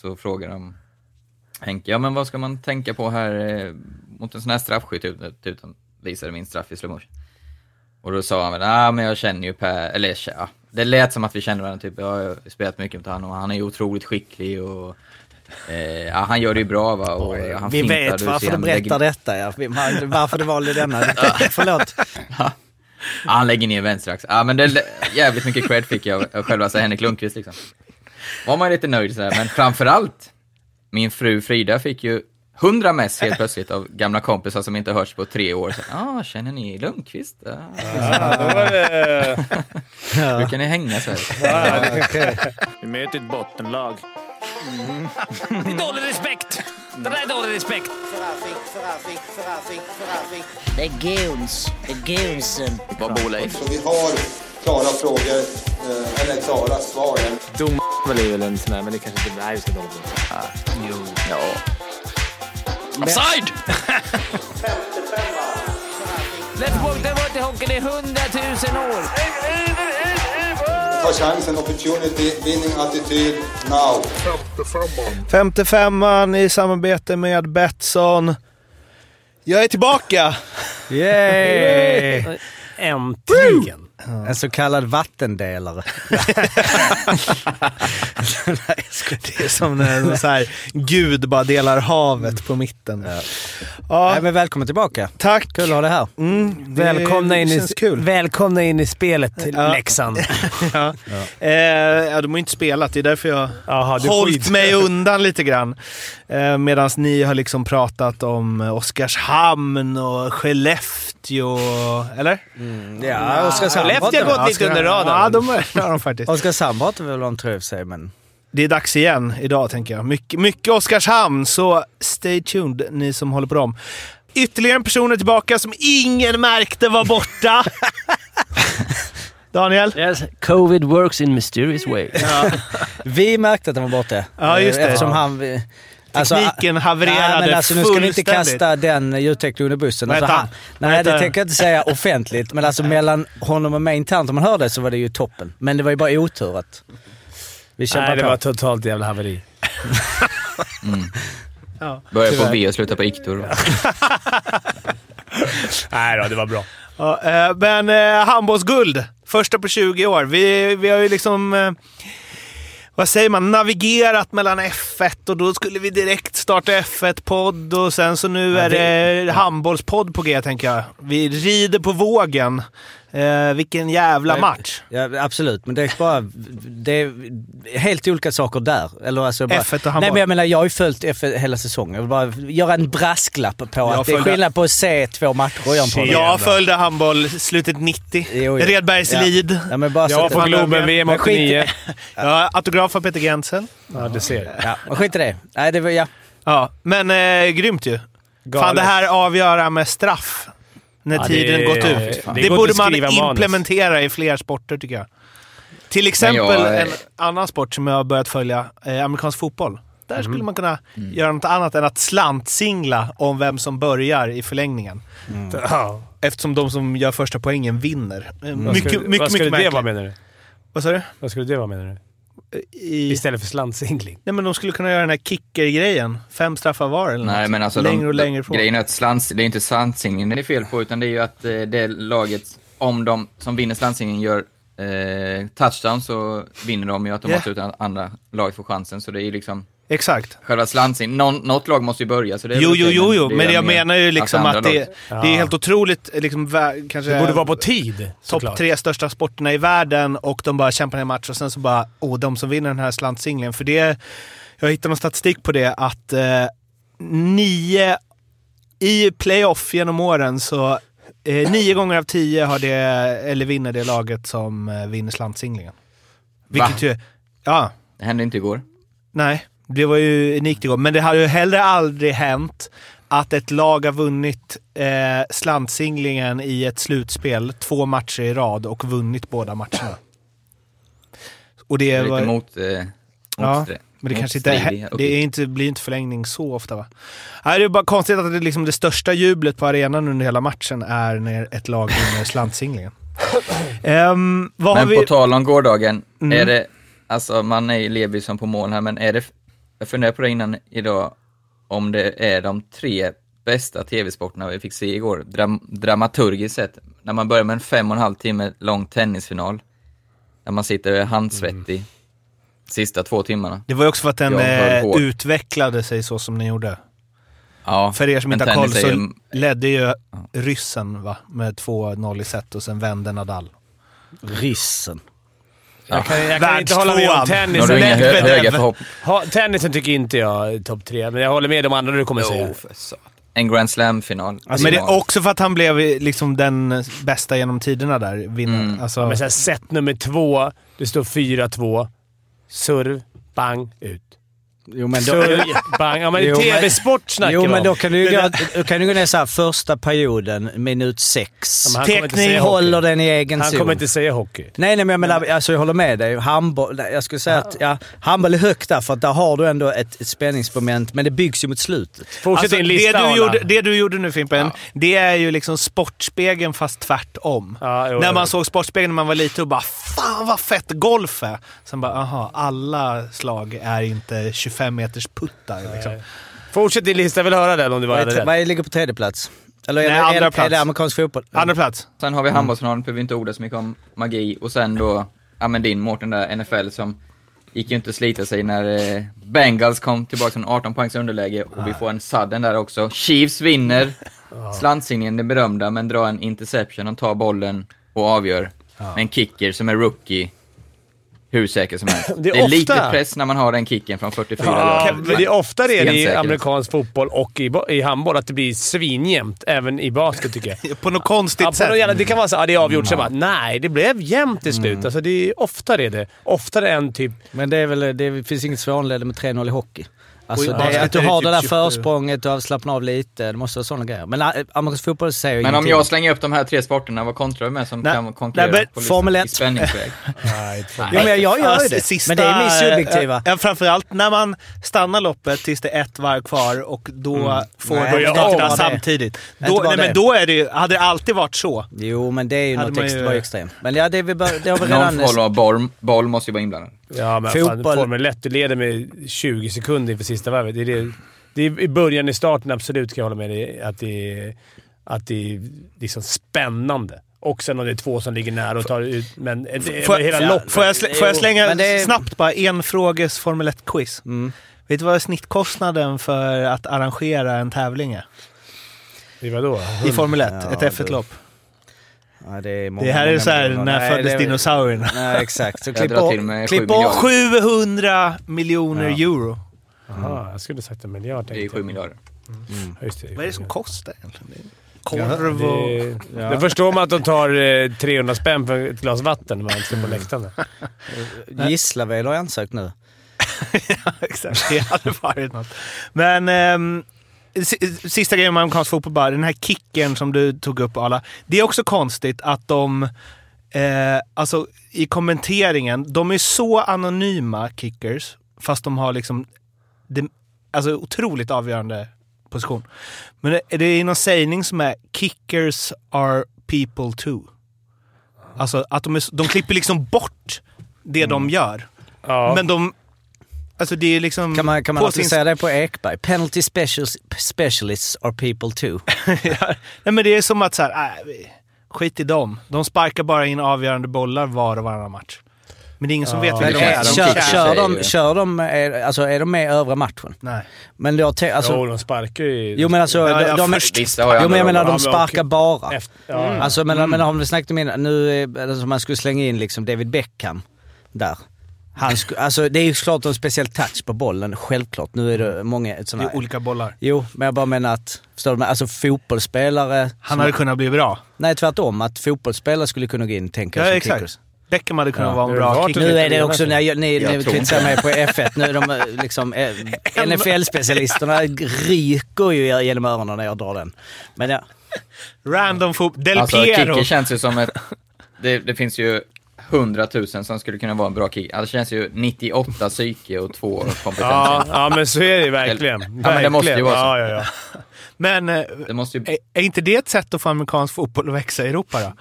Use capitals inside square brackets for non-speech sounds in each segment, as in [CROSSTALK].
så frågar de Henke, ja men vad ska man tänka på här eh, mot en sån här straffskytt utan, utan visade min straff i slow motion. Och då sa han väl, ja men jag känner ju Per, eller ja, det lät som att vi kände varandra typ, ja, jag har spelat mycket med honom och han är ju otroligt skicklig och eh, ja, han gör det ju bra va. Och, ja, han Vi fintar, vet varför du berättar lägger- detta ja. Varför du valde denna. [LAUGHS] Förlåt. Ja, han lägger ner vänsterax. Ja, men det, jävligt mycket cred fick jag av själva Henrik Lundqvist liksom. Var man lite nöjd sådär, men framförallt, min fru Frida fick ju 100 mess helt plötsligt av gamla kompisar som inte hörts på tre år. Så, ah, känner ni Lundqvist? Ja, Ja, det... [LAUGHS] brukar ni hänga så här? Vi möter ett bottenlag. Det är [LAUGHS] dålig respekt! Det där är dålig respekt. Det är guns. Det är gunsen. Vad bor Leif? Vi har klara frågor, eh, eller klara svar. Dom är väl en sån här, men det kanske inte... Vi ska dåligt. Ja. Offside! Let's walk the water hockeyn i hundratusen år. Ta chansen, opportunity, winning attityd, now. Femte femman i samarbete med Betsson. Jag är tillbaka! Yay! Äntligen! En så kallad vattendelare. [LAUGHS] Det är som när så här, Gud bara delar havet på mitten. Ja, Nej, men välkommen tillbaka. tack! Kul att ha dig här. Mm, det Välkomna in, i, kul. välkomna in i spelet, Ja. Leksand. [LAUGHS] Ja. Eh, ja, de har inte spelat, det är därför jag Jaha, du hållit mig undan lite grann. Eh, Medan ni har liksom pratat om eh, Oskarshamn och Skellefteå, eller? Ja, Oskarshamn Skellefteå har gått lite under radarn. Ja, de har har de faktiskt. Oskarshamn vi väl om tror sig, men... Det är dags igen idag, tänker jag. Mycket, mycket Oskarshamn, så stay tuned, ni som håller på dem. Ytterligare en person är tillbaka som ingen märkte var borta. [LAUGHS] Daniel? Yes, covid works in mysterious ways. Vi märkte att han var borta. Ja, just det. Eftersom Ja. han... vi- Alltså, Tekniken havererade nej, men alltså, Nu ska vi inte kasta den ljudteknikern under bussen. Alltså, han, nej, det tänker jag inte säga offentligt, men alltså mellan honom och mig internt, om man hör det, så var det ju toppen. Men det var ju bara otur att vi kämpade Nej, det på. var totalt jävla haveri. [LAUGHS] Börjar på V och slutar på iktor. [LAUGHS] Nej då, det var bra. Ja, eh, men eh, handbollsguld. Första på 20 år. Vi, vi har ju liksom... Eh, vad säger man? Navigerat mellan F1 och då skulle vi direkt starta F1-podd och sen så nu är det handbollspodd på G, tänker jag. Vi rider på vågen. Eh, vilken jävla match. Ja, absolut, men det är bara... Det är helt olika saker där. Eller alltså bara, F1 och handboll. Nej, men jag menar, jag har ju följt F1 hela säsongen. Jag vill bara göra en brasklapp på Jag att det är följde- skillnad på att se två matcher och göra en podd. Jag följde handboll slutet 90. Jo, jo. Redbergslid. Ja, men bara Jag var på Globen VM Men skit- 89. [LAUGHS] Ja, autograf av Peter Gensel. Ja, du ser. Ja, men skit i det. Nej, det var... Ja. Ja, men eh, grymt ju. Fan, det här avgöra med straff när Ja, det- tiden gått ut. det Det, går borde man skriva manus. implementera i fler sporter, tycker jag. Till exempel jag- en annan sport som jag har börjat följa, eh, amerikansk fotboll. Där skulle man kunna göra något annat än att slantsingla om vem som börjar i förlängningen. Ja. Eftersom de som gör första poängen vinner. Eh, Vad Mycket, mycket, vad skulle mycket det vara menar du? Vad sa du? Vad skulle det vara menar du? I, Istället för slantsingling? nej, men de skulle kunna göra den här kicker-grejen. Fem straffar var eller Nej, något. men alltså längre de, och längre ifrån. grejen är att slants, det är inte slantsingningen det är fel på, utan det är ju att eh, det laget, om de som vinner slantsingningen gör eh, touchdown så vinner de ju automatiskt utan att andra lag får chansen. Så det är ju liksom Exakt. själva slantsingningen, Någon, något lag måste ju börja. Så det är Jo, jo, jo, jo. men jag menar ju liksom att det, det är helt otroligt, liksom, kanske Det borde vara på tid, topp tre största sporterna i världen och de bara kämpar en match och sen så bara, oh, de som vinner den här slantsinglingen. För det, jag hittade någon statistik på det att eh, nio, i playoff genom åren så eh, nio gånger av tio har det, eller vinner det laget som eh, vinner slantsinglingen. Vilket Va? ju, ja, Det hände inte igår. Nej, det var ju unikt igår. Men det har ju heller aldrig hänt att ett lag har vunnit eh, slantsinglingen i ett slutspel två matcher i rad och vunnit båda matcherna. Och det, Det är var, lite mot... Eh, Ja, motstri- men det kanske inte, det är inte, blir inte förlängning så ofta va? Nej, det är bara konstigt att det, liksom det största jublet på arenan under hela matchen är när ett lag vinner slantsinglingen. [LAUGHS] um, Men vi... på tal om gårdagen, Mm. är det, alltså man är, ju som på mål här, men är det jag funderade på det innan idag, om det är de tre bästa tv-sporterna vi fick se igår, dram, dramaturgiskt sett. När man börjar med en fem och en halv timme lång tennisfinal, där man sitter handsvettig sista två timmarna. Det var ju också för att den eh, utvecklade sig så som den gjorde. Ja, För er som inte har koll så ju- ledde ju ryssen va, med 2-0 i set och sen vände Nadal. Rissen. Jag kan, jag kan inte hålla med om Världstvåan. Nu har tennisen. du inga hö Medvedev. höga förhoppningar. Ha, tennisen tycker inte jag är topp tre, men jag håller med de andra du kommer säga. Jo, för satan. En Grand Slam-final. men det är också för att han blev liksom den bästa genom tiderna där, vinnaren. Mm. Alltså, Men sen set nummer två, det står 4-2. Serv, bang, ut. Jo men då, bang. Ja, men Jo, tv-sport snackar jo, men då kan du ju gå, då kan du gå ner så här första perioden, minut sex. Ja, men han kommer inte Teckning säga hockey. Håller den i egen Han zon. kommer inte säga hockey. Nej, nej, men jag menar, alltså jag håller med dig. Handboll, jag skulle säga att ja, handboll är högt där, för att där har du ändå ett, ett spänningsmoment, men det byggs ju mot slutet. Fortsätt Alltså, din det, lista, du Arla. gjorde, det du gjorde nu Fimpen, det är ju liksom Sportspegeln fast tvärtom. Ja, jo, När jo. man såg Sportspegeln när man var liten och bara “Fan vad fett golf är!” Sen bara “Aha, alla slag är inte 25 meters puttar”. Liksom. Fortsätt din lista, jag vill höra den om du var är, rätt. vad ligger på tredje plats? Eller är, Nej, det, andra är, är plats. det amerikansk fotboll? Andra plats. Sen har vi handbollsfinalen, behöver vi inte orda så mycket om magi. Och sen då, ja men din Mårten där, NFL som gick ju inte att slita sig när eh, Bengals kom tillbaka från 18 poängs underläge och vi får en sudden där också. Chiefs vinner, slantsinningen den berömda, men drar en interception, de tar bollen och avgör. Med en kicker som är rookie, hur säker som helst. Det [LAUGHS] Det är är, lite ofta- press när man har den kicken från 44 Ja, men det är ofta det i amerikansk fotboll och i, i handboll, att det blir svinjämnt. Även i basket tycker jag. [LAUGHS] På något konstigt Ja, på sätt. något jävla, det kan vara så att det är avgjort, sen bara nej, det blev jämnt till slut. Alltså, det är ofta det. det. Oftare än typ... Men det, är väl, det finns inget svårnedläge med 3-0 i hockey. Alltså i det, att du har typ det där 27. försprånget, du har slappnat av lite. Det måste vara sådana grejer. Men äh, amerikansk fotboll säger ju Men om jag slänger upp de här tre sporterna, vad kontrar du med som Nej, kan konkurrera nej, men på Formel i 1. spänningsväg? [LAUGHS] Nej, Jo, men jag, gör ju det. Sista- men det är min subjektiva. Ja, framförallt när man stannar loppet tills det är ett varv kvar och då får Nej, de starta samtidigt. Då, nej, men då är det, ju- hade det alltid varit så. Jo, men det är ju Hade något extra, ju- extremt. Men ja, det, vi bör, det har vi Någon redan... form av boll, boll måste ju vara inblandad. Ja, men fan, Fotboll- Formel 1, du leder med 20 sekunder inför sista varvet. Det är, det, det är i början, i starten, absolut kan jag hålla med dig att det är, att det är liksom spännande. Och sen om det är två som ligger nära och tar ut... Men det, Får, hela loppet... får, jag, slä, får jag slänga men det är- snabbt bara en fråges Formel 1-quiz? Mm. Vet du vad snittkostnaden för att arrangera en tävling är? I vadå? I Formel 1, Ja, ett F1-lopp. Ja, det, är många, Det här är många så här, miljoner. när Nej, föddes det- dinosaurierna? Nej, exakt. Så klipp med klipp miljarder. 700 miljoner Ja. euro. Jaha, jag skulle sagt en miljard. Det är ju tänkte 7 jag. miljarder. Ja, Just det, Vad är det som kostar egentligen? Det Ja, Korv och... Det, Då förstår man att de tar eh, 300 spänn för ett glas vatten när man står på läktaren. [LAUGHS] Gislaved har jag ansökt nu. [LAUGHS] Ja, exakt. Det hade varit något. Men ehm, sista grejen om amerikansk fotboll bara. Den här kicken som du tog upp alla. Det är också konstigt att de, eh, alltså i kommenteringen, de är så anonyma kickers, fast de har liksom det, alltså otroligt avgörande position. Men det, det är någon sägning som är “kickers are people too”. Alltså att de, är, de klipper liksom bort det de gör. Ja. Men de... Alltså det är liksom... Kan man, kan man sin- säga det på Ekberg? Penalty specials, specialists are people too. [LAUGHS] Ja, Nej men det är som att så här, äh, skit i dem. De sparkar bara in avgörande bollar var och varannan match. Men det är ingen som vet men vilka de de är- är. de kör, kör, de, kör de, är, alltså är de med i övriga matchen? Nej. Men då, te- alltså, jo, de sparkar ju... jo men alltså, Ja, de, ja, de, först- Vissa har ju jo men jag menar de Ja, sparkar bara. Efter, ja. Alltså men, men om vi snackar om innan, nu är, alltså, man skulle slänga in liksom David Beckham där. Han sku, alltså det är ju klart en speciell touch på bollen, självklart. Nu är det många Det sådana är olika bollar. Jo, men jag bara menar att, förstår du? Alltså fotbollsspelare... Han som- hade kunnat bli bra. Nej tvärtom, att fotbollsspelare skulle kunna gå in tänker jag Ja, som exakt. kickers. Beckham hade kunnat Ja. vara en Det bra kicker. typ- Nu är det också, menar nej, ni, Jag ni säga mig på F1, nu är de eh, [LAUGHS] liksom, eh, NFL-specialisterna ryker ju genom öronen när jag drar den. Men ja, Random fotboll. Del Alltså Piero. kicker känns ju som ett... Det, det finns ju 100 000 som skulle kunna vara en bra kick. Alltså det känns ju 98 psyke och två kompetens. Ja, ja, men så är det ju verkligen. Ja, men det måste ju vara så. Ja, ja, ja. Men eh, Det måste ju... är, är inte det ett sätt att få amerikansk fotboll att växa i Europa då?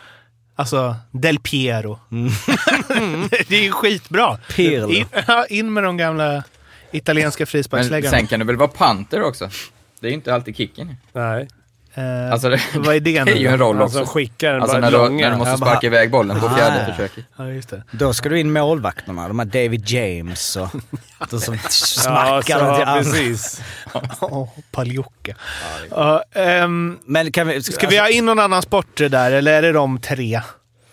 Alltså, Del Piero. [LAUGHS] det är ju skitbra. Pirlo. In, in med de gamla... Italienska Men frisparksläggaren. sen kan det väl vara panter också? Det är ju inte alltid kicken. Nej. Eh, Alltså det, vad är det det är ju nu? en roll Alltså också. skickar den Alltså bara när du, när du måste Jag bara- sparka iväg bollen på Ah, fjärde ja. försöket. Ja, just det. Då ska du in målvakterna, de här David James och de som [LAUGHS] Ja, smackar den till precis. [LAUGHS] Oh, Paljocka. Ja, ehm, Men kan vi... ska vi ha in någon annan sport där, eller är det de tre?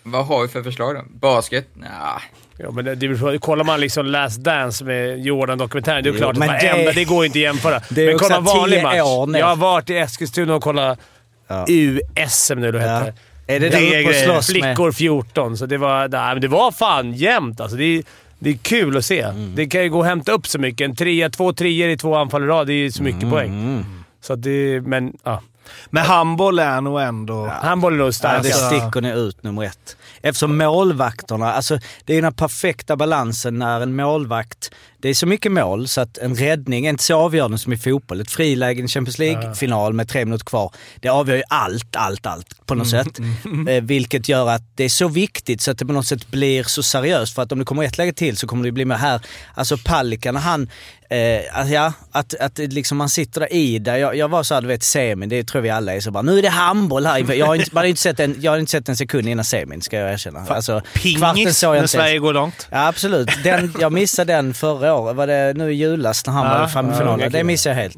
Vad har vi för förslag då? Basket? Nja. Ja, men det, det, kollar man liksom Last Dance med Jordan-dokumentären, det är Jo, klart att men varenda, det- det går inte att jämföra. Det är men kolla vanlig 10 match. år. Jag har varit i Eskilstuna och kollat Ja. USM nu det Ja. heter. Är det, Det det är uppe och slåss med? Flickor 14, så det var, nej, men det var fan jämnt alltså. Det är, det är kul att se. Mm. Det kan ju gå att hämta upp så mycket. En trea, två treor i två anfall i rad, det är ju så mycket Mm. poäng. Så att det, men ja. Men handboll är nog ändå... Handboll är nog Ja, starkast. det Alltså- sticker ni ut nummer ett. Eftersom målvakterna, alltså det är den perfekta balansen när en målvakt, det är så mycket mål så att en räddning är inte så avgörande som i fotboll. Ett friläge i Champions League-final med tre minuter kvar, det avgör ju allt, allt, allt på något sätt. Eh, vilket gör att det är så viktigt så att det på något sätt blir så seriöst. För att om det kommer ett läge till så kommer det bli mer här. Alltså Palicka när han, eh, alltså, ja, att, att liksom man sitter där i det. Jag, jag var så här, du vet semin, det tror vi alla är så bara, nu är det handboll här. Jag har inte, man har inte sett en, jag har inte sett en sekund innan semin, ska jag erkänna. Alltså, Pingis såg jag när Sverige ens. går långt. Ja absolut. Den, jag missade den förra året. Var det nu i julas när han Ja, var i ja, finalen? det Det missade jag helt.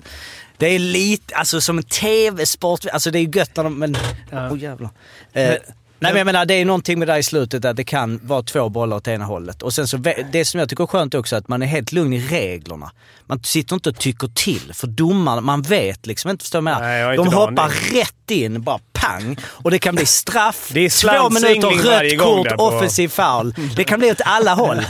Det är lite, alltså som en tv-sport, alltså det är ju gött när de, men... Åh oh, jävlar. Eh, Nej men jag menar det är någonting med det här i slutet att det kan vara två bollar åt ena hållet. Och sen så, det som jag tycker är skönt också att man är helt lugn i reglerna. Man sitter inte och tycker till. För domarna, man vet liksom inte, förstår Nej, De hoppar aning. rätt in, bara pang. Och det kan bli [LAUGHS] straff, Det är två minuter, rött kort, där offensiv foul. Det kan bli åt alla håll. [LAUGHS]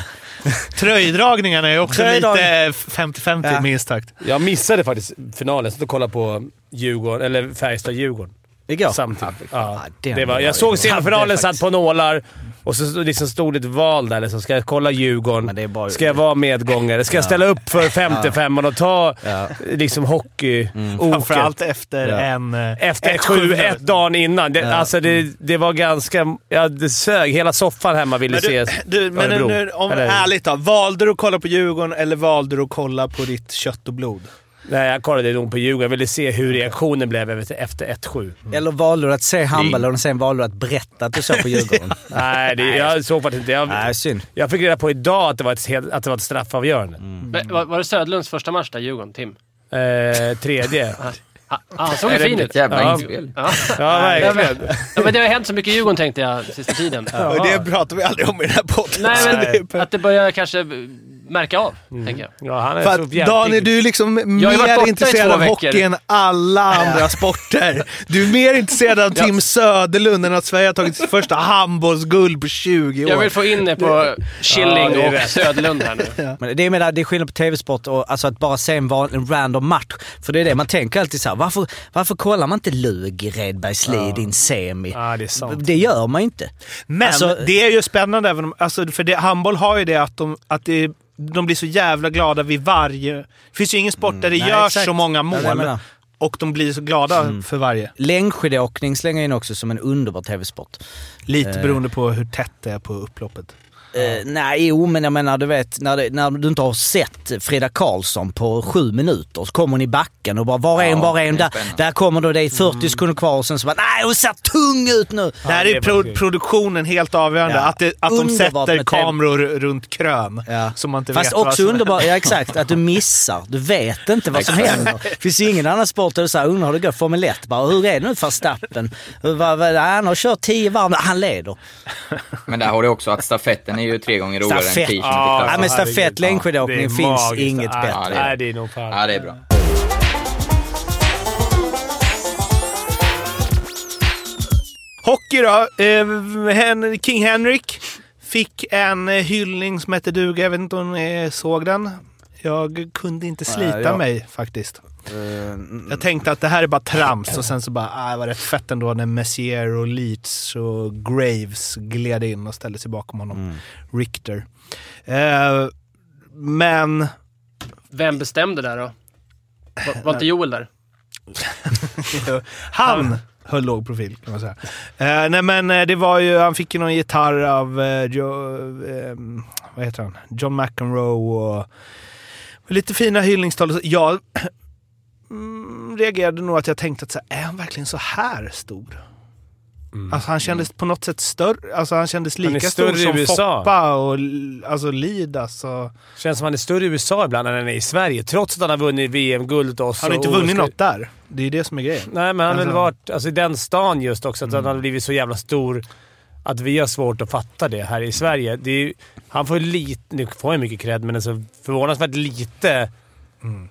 Tröjdragningarna är också lite 50-50 Ja. minst sagt. Jag missade faktiskt finalen, så då kollade på Djurgården, eller Färjestad-Djurgården. Igår. Samtidigt. Ja, den det var, var jag såg semifinalen, satt på nålar och så liksom stod det ett val där. Liksom, ska jag kolla Djurgården? Men det är bara- Ska jag vara medgångare? Ska jag ställa upp för 55 och ta Ja. liksom hockey Framförallt efter Ja. en... eh, Efter ett 7-1 dagen innan. Det, Ja. Alltså det, det var ganska... Ja, det sög. Hela soffan hemma ville Men se du, du, men Örebro. nu, om, Eller- ärligt då. Valde du att kolla på Djurgården eller valde du att kolla på ditt kött och blod? Nej, jag kollade nog på Djurgården. Jag ville se hur reaktionen blev efter- efter 1-7. Eller valde du att se handbollen och sen valde du att berätta att du såg på [LAUGHS] Djurgården? Nej, det, jag såg faktiskt inte. Jag, Nej, synd. jag fick reda på idag att det var ett, att det var ett straffavgörande. Men, var, var det Södlunds första match där, Djurgården? Tim? Eh, tredje. [LAUGHS] Ah, ah, han såg ju fin ut. jävla Ja. inspel? Ja. Ja, verkligen. ja, men det har hänt så mycket i Djurgården tänkte jag sista tiden. Och det pratar vi aldrig om i den här podden. Nej, Så det är- men att det börjar kanske märka av, Mm. tänker jag. Ja, han är För så att jävligt Daniel, du är liksom mer intresserad av veckor. hockey än alla andra sporter. Du är mer intresserad av Tim Söderlund än att Sverige har tagit sitt första handbollsguld på 20 år. Jag vill få in det på Killing Ja, är och. Söderlund här nu. [LAUGHS] Men det är, med, det är skillnad på tv-sport och alltså att bara se en, van, en random match. För det är det man tänker alltid så här, varför, varför kollar man inte Lug i Redbergslid semi? Ja, det är sant. Det gör man inte. Men Alltså- det är ju spännande, även om, alltså, för det, handboll har ju det att, de, att det, de blir så jävla glada vid varje... Det finns ju ingen sport där det Nej, görs exakt. så många mål och de blir så glada för varje. Längdskidåkning slänger jag in också som en underbar tv-sport. Lite beroende på hur tätt det är på upploppet. Eh, nej, jo men jag menar du vet när, det, när du inte har sett Frida Karlsson på sju minuter så kommer hon i backen och bara var är hon, Ja, var är hon? Där, där kommer då, det är 40 sekunder kvar och sen så bara nej hon ser tung ut nu. Det här det är är pro produktionen helt avgörande. Ja. Att, det, att de sätter kameror runt krön. Ja. Så man inte Fast vet också som underbart, ja exakt, att du [LAUGHS] missar. Du vet inte vad som händer. Det finns ju ingen annan sport där du säger undrar hur det går Formel 1. Bara, hur är det nu för Stappen? Han har kört 10 varv, han leder. Men där har du också att stafetten är ju tre gånger roligare än Stafett. 10 km Ja, men stafett, längdskidåkning finns magiskt. inget Nej, bättre. Nej, det är nog fan. Ja, det är bra. Hockey då. Eh, King Henrik fick en eh, hyllning som hette duga. Jag vet inte om ni såg den. Jag kunde inte slita Nej, jag- mig faktiskt. Eh, Jag tänkte att det här är bara trams och sen så bara, ah, det var rätt fett ändå när Messier och Leeds och Graves gled in och ställde sig bakom honom. Richter. Eh, men Vem bestämde där då? Var, var inte Joel där? [LAUGHS] han höll låg profil kan man säga. Eh, nej men eh, det var ju, han fick ju någon gitarr av, eh, jo, eh, vad heter han? John McEnroe och Lite fina hyllningstal. Jag mm, reagerade nog att jag tänkte att så här, är han verkligen så här stor? Alltså han kändes på något sätt större. Alltså han kändes Han lika större stor som. Foppa och alltså Lidas. Och... Känns som han är större i USA ibland än han är i Sverige, trots att han har vunnit VM-guld. Han har inte vunnit något där. Det är det som är grejen. Nej, men han har väl Alltså- varit alltså, i den stan just också, att han har blivit så jävla stor att vi har svårt att fatta det här i Sverige. Det är, han får lite... Nu får han mycket cred, men alltså förvånansvärt lite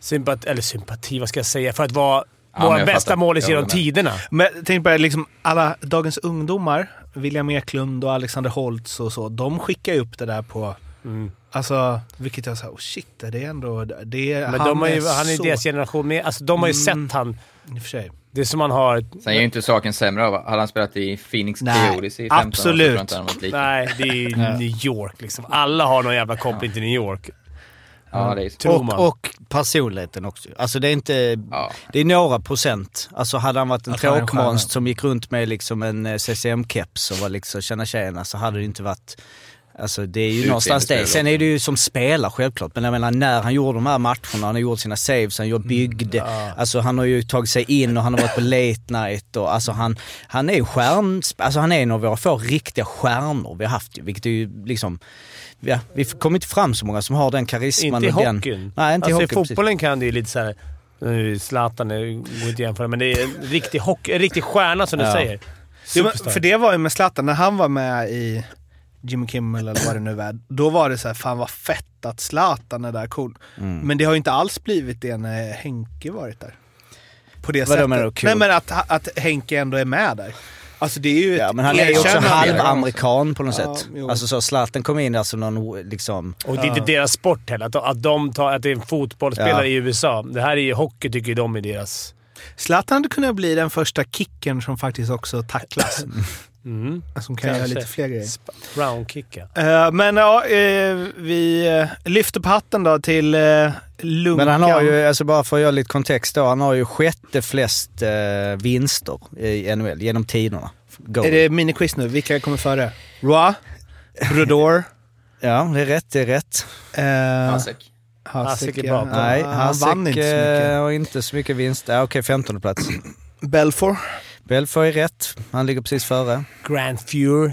sympati, eller sympati, vad ska jag säga, för att vara Ja, våra bästa målis genom tiderna. Men tänk bara liksom alla dagens ungdomar, William Eklund och Alexander Holtz och så, de skickar ju upp det där på... Mm. Alltså, vilket jag sa, oh shit, är det ändå... Det är, Men de har ju, är han är så... deras generation med. Alltså, de har ju Mm. sett han. I och för sig. Det är som man har... Sen är ju inte saken sämre av, hade han spelat i Phoenix Coyotes i 15 år så tror absolut. jag inte han varit lika. Nej, det är ju New York liksom. Alla har någon jävla koppling till New York. Ja, det är så. Och, och personligheten också. Alltså det är inte... Ja. Det är några procent. Alltså hade han varit en stjärna. som gick runt med liksom en eh, CCM-keps och var liksom tjena tjejerna så hade det inte varit... Alltså det är ju Utseende någonstans det. Sen är det ju som spelare självklart. Men jag menar när han gjorde de här matcherna, han har gjort sina saves, han gjorde byggde. Alltså han har ju tagit sig in och han har varit på late night och alltså han, han är ju stjärn... Alltså han är en av våra få riktiga stjärnor vi har haft. Vilket är ju liksom... Ja, vi kommer inte fram så många som har den karisman Inte i den... hockeyn. Nej, inte alltså, i i hockeyn. precis. fotbollen kan det ju lite såhär... Nu Zlatan är- går inte att jämföra, men det är en riktig, hockey, en riktig stjärna som du Ja. säger. Superstar. för det var ju med Zlatan, när han var med i Jimmy Kimmel eller vad det nu är, då var det så här, fan vad fett att Zlatan är där cool. Mm. Men det har ju inte alls blivit det när Henke varit där. På det Vadå sättet. menar du, cool? Nej men att, att Henke ändå är med där. Alltså det är ju Ja, men han är ju också halvamerikan på något Ja, sätt. jo. Alltså så Zlatan kom in där som någon liksom... Och det är inte deras sport heller. Att, att, de tar, att det är en fotbollsspelare Ja. i USA. Det här är ju hockey, tycker de är deras... Zlatan hade kunnat bli den första kicken som faktiskt också tacklas. [LAUGHS] Mm. som kan göra Kanske. lite fler grejer. Roundkicka. Eh, men ja, eh, vi eh, lyfter på hatten då till uh, Lunkan. Men han har ju, alltså bara för att göra lite kontext då, han har ju sjätte flest vinster i NHL genom tiderna. Goal. Är det miniquiz nu? Vilka kommer före? Roy? Brodor? [LAUGHS] Ja, det är rätt, det är rätt. Uh, Hasek. Hasek är bra på- Nej, han Hasek vann inte så mycket. har inte så mycket vinst. Ja, Okej, 15 plats. Belfort? Belfort är rätt. Han ligger precis före. Grand Fury.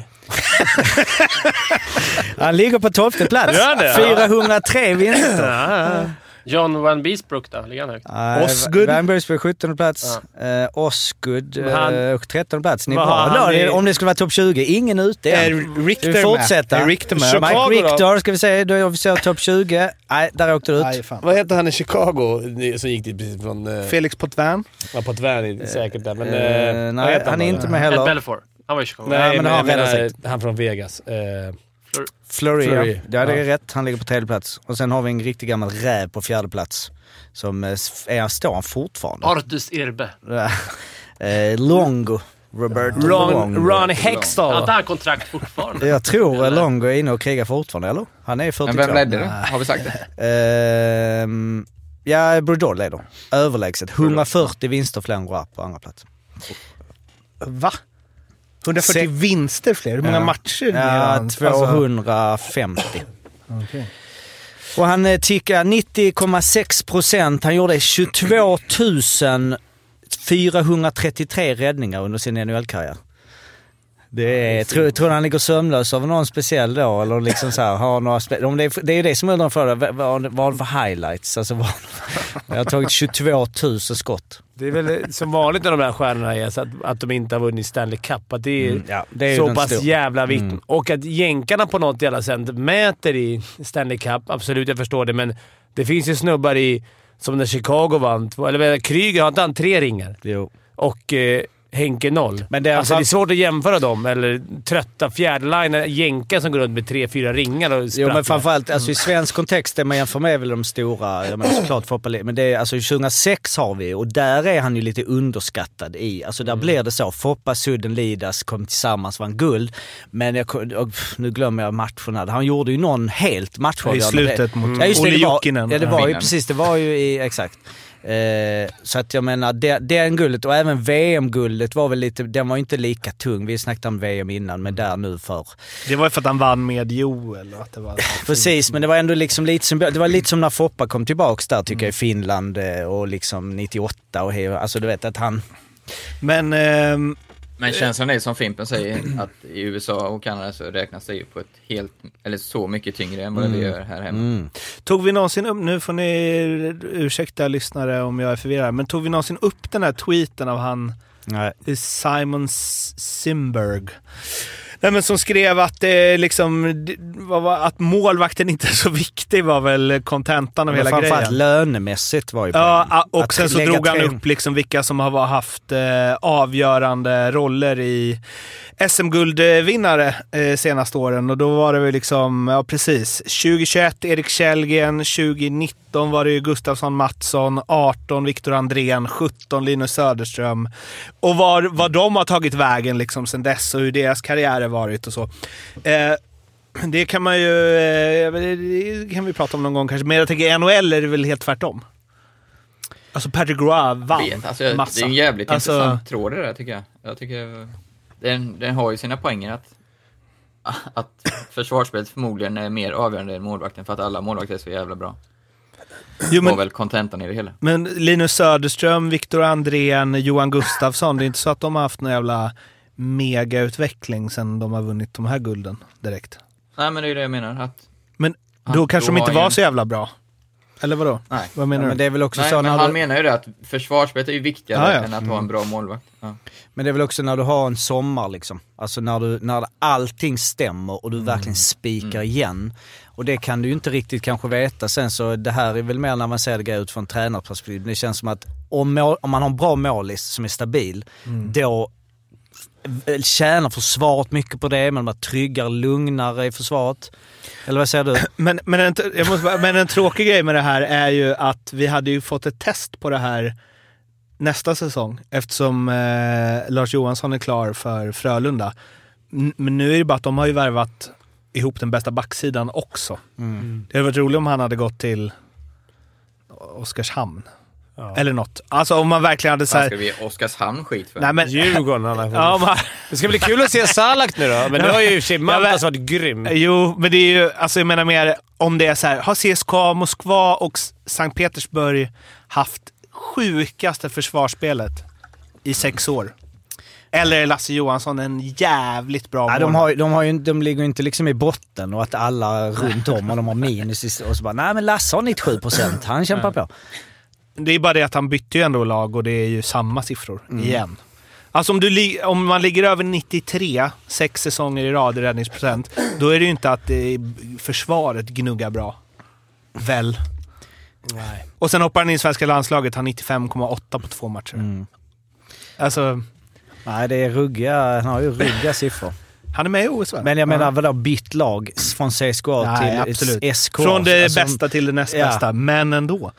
Han ligger på 12 plats. Gör han det? 403 vinster. John Van Beesbrook då? Ligger han högt? Nej, Osgood. Van Bursby 17 plats. Eh, Osgood han- eh, 13 plats. Ni är bra. han Då, Om det skulle vara topp 20, ingen ute Är än. Richter Vi fortsätter. med? Är Richter med? Chicago Mike då? Richter ska vi se, då är officiellt topp 20. Nej, där åkte du ut. Aj. Vad heter han i Chicago som gick dit precis från... Uh, Felix Potvin? ja, på Tvärn säkert där, men... Eh, eh, nej, heter han är inte med Ed heller. Belfour. Han var i Chicago. Nej, Ja, men men, han han från Vegas. Eh, Fleury, Fleury. ja. ja. det är Ja. rätt. Han ligger på tredje plats. Och sen har vi en riktig gammal räv på fjärde plats. Som eh, är, står han fortfarande. Artus Irbe. eh, Longo. Roberto Ron, Longo. Ron Har inte Hextall. han kontrakt fortfarande? Jag tror Longo är inne och krigar fortfarande, eller? Han är 42. Men vem ledde det? Har vi sagt det? Ehm, ja, Brodor leder. Överlägset. 140 vinster fler än Roy på andra plats. Va? 140 Se- vinster fler? Hur många Ja. matcher? Ja, han? 250. Och han eh, tickar 90,6 procent. Han gjorde 22 433 räddningar under sin NHL-karriär. Det är, tror, tror du han ligger sömnlös av någon speciell då? Eller liksom så här, har några spe, om det, är, det är ju det som undrar för vad, vad, vad har du för highlights? Alltså, vad, [LAUGHS] jag har tagit 22 000 skott. Det är väl som vanligt när de här stjärnorna är, så att, att de inte har vunnit Stanley Cup. Att det är, Mm, ja, det är så pass stora. jävla viktigt. Mm. Och att jänkarna på något jävla sätt mäter i Stanley Cup, absolut jag förstår det, men det finns ju snubbar i, som när Chicago vann, eller Kryger har inte han tre ringar? Jo. Och eh, Henke noll. Men det är alltså, fan- det är svårt att jämföra dem, eller trötta fjärdeliner, jänkar som går runt med tre, fyra ringar och Jo sprattlar. men framförallt alltså, i svensk kontext, det man jämför med är väl de stora, jag menar såklart Foppa Le- men det är alltså 2006 har vi och där är han ju lite underskattad i, alltså där blir det så. Foppa, Sudden, Lidas kom tillsammans, vann guld. Men jag, och, nu glömmer jag matcherna. Han gjorde ju någon helt matchavgörande. I slutet mot Ja just det, Olle Jokinen. ja, det var ju precis, det var ju i, exakt. Eh, så att jag menar, det, den guldet och även VM-guldet var väl lite, den var inte lika tung. Vi snackade om VM innan, men där nu för... Det var ju för att han vann med Joel att det var... Precis, men det var ändå liksom lite som, det var lite som när Foppa kom tillbaks där tycker jag i Finland eh, och liksom 98 och he- alltså du vet att han... Men... ehm, Men känslan är som Fimpen säger, att i USA och Kanada så räknas det ju på ett helt, eller så mycket tyngre än vad vi gör här hemma. Mm. Tog vi någonsin upp, nu får ni ursäkta lyssnare om jag är förvirrad, men tog vi någonsin upp den här tweeten av han Nej. Simon Simberg? Nej, men som skrev att, det liksom, att målvakten inte är så viktig var väl kontentan av Men hela framförallt grejen. lönemässigt var ju Ja, och Att sen så drog han upp liksom vilka som har haft eh, avgörande roller i SM-guldvinnare eh, senaste åren. Och då var det väl liksom, ja precis. 2021 Erik Källgren, 2019 var det ju Gustafsson Mattsson, 18 Viktor Andrén, 17 Linus Söderström. Och var, var de har tagit vägen liksom sen dess och hur deras karriärer varit och så. Eh, det kan man ju... Eh, det kan vi prata om någon gång kanske. Men jag tänker NHL är det väl helt tvärtom. Alltså Patrick Roy vann Vet, alltså, det massa. är en jävligt Alltså- intressant tråd det där tycker jag. Jag tycker den, den har ju sina poänger att, att försvarsspelet förmodligen är mer avgörande än målvakten för att alla målvakter är så jävla bra. Jo, var men, väl kontentan i det hela. men Linus Söderström, Viktor Andrén, Johan Gustafsson. Det är inte så att de har haft någon jävla megautveckling sen de har vunnit de här gulden direkt. Nej men det är ju det jag menar. Att, Men Han- då kanske då de inte var ju- så jävla bra. Eller vadå? nej. Vad menar Ja, du? men det är väl också Nej, så men när han du, menar ju det att försvarsspelet är ju viktigare Ja, ja. än att ha en bra målvakt. Ja. Men det är väl också när du har en sommar liksom. Alltså när, du, när allting stämmer och du Mm. verkligen spikar igen. Och det kan du ju inte riktigt kanske veta sen så det här är väl mer när man ser det gå ut från tränarperspektiv. Det känns som att om, mål, om man har en bra målis som är stabil, Mm. då tjänar försvaret mycket på det. Man blir tryggare, lugnare i försvaret. Eller vad säger du? [CLEARS THROAT] Men, men, en, bara- men en tråkig grej med det här är ju att vi hade ju fått ett test på det här nästa säsong eftersom eh, Lars Johansson är klar för Frölunda. N- Men nu är det bara att de har ju värvat ihop den bästa backsidan också. Mm. Det hade varit roligt om han hade gått till Oskarshamn. Ja. Eller något. Alltså om man verkligen hade Fan, ska såhär... vi ge Oskarshamn skit för? Nej men... Djurgården fått. [LAUGHS] Ja, man, Det ska bli kul att se Salak nu då, men nu har ju i och för sig Ja, Mantas men- varit grym. Jo, men det är ju, alltså jag menar mer om det är så här, har CSKA Moskva och Sankt Petersburg haft sjukaste försvarsspelet i sex år? Eller är Lasse Johansson en jävligt bra Ja, de, målvakt? har, de, har ju, de ligger ju inte liksom i botten och att alla runt om och de har minus och så bara nej men Lasse har 97 procent, han kämpar på. Det är bara det att han bytte ju ändå lag och det är ju samma siffror igen. Alltså om, du, om man ligger över 93, sex säsonger i rad i räddningsprocent, då är det ju inte att det försvaret gnuggar bra. Väl? Nej. Och sen hoppar han in i svenska landslaget, han 95,8 på två matcher. Mm. Alltså, Nej det är ruggiga, han har ju ruggiga siffror. han är med i OS va? Men jag menar vadå bytt lag från CSKA Nej, till absolut. SK? Från det Alltså, bästa till det näst Ja. bästa, men ändå.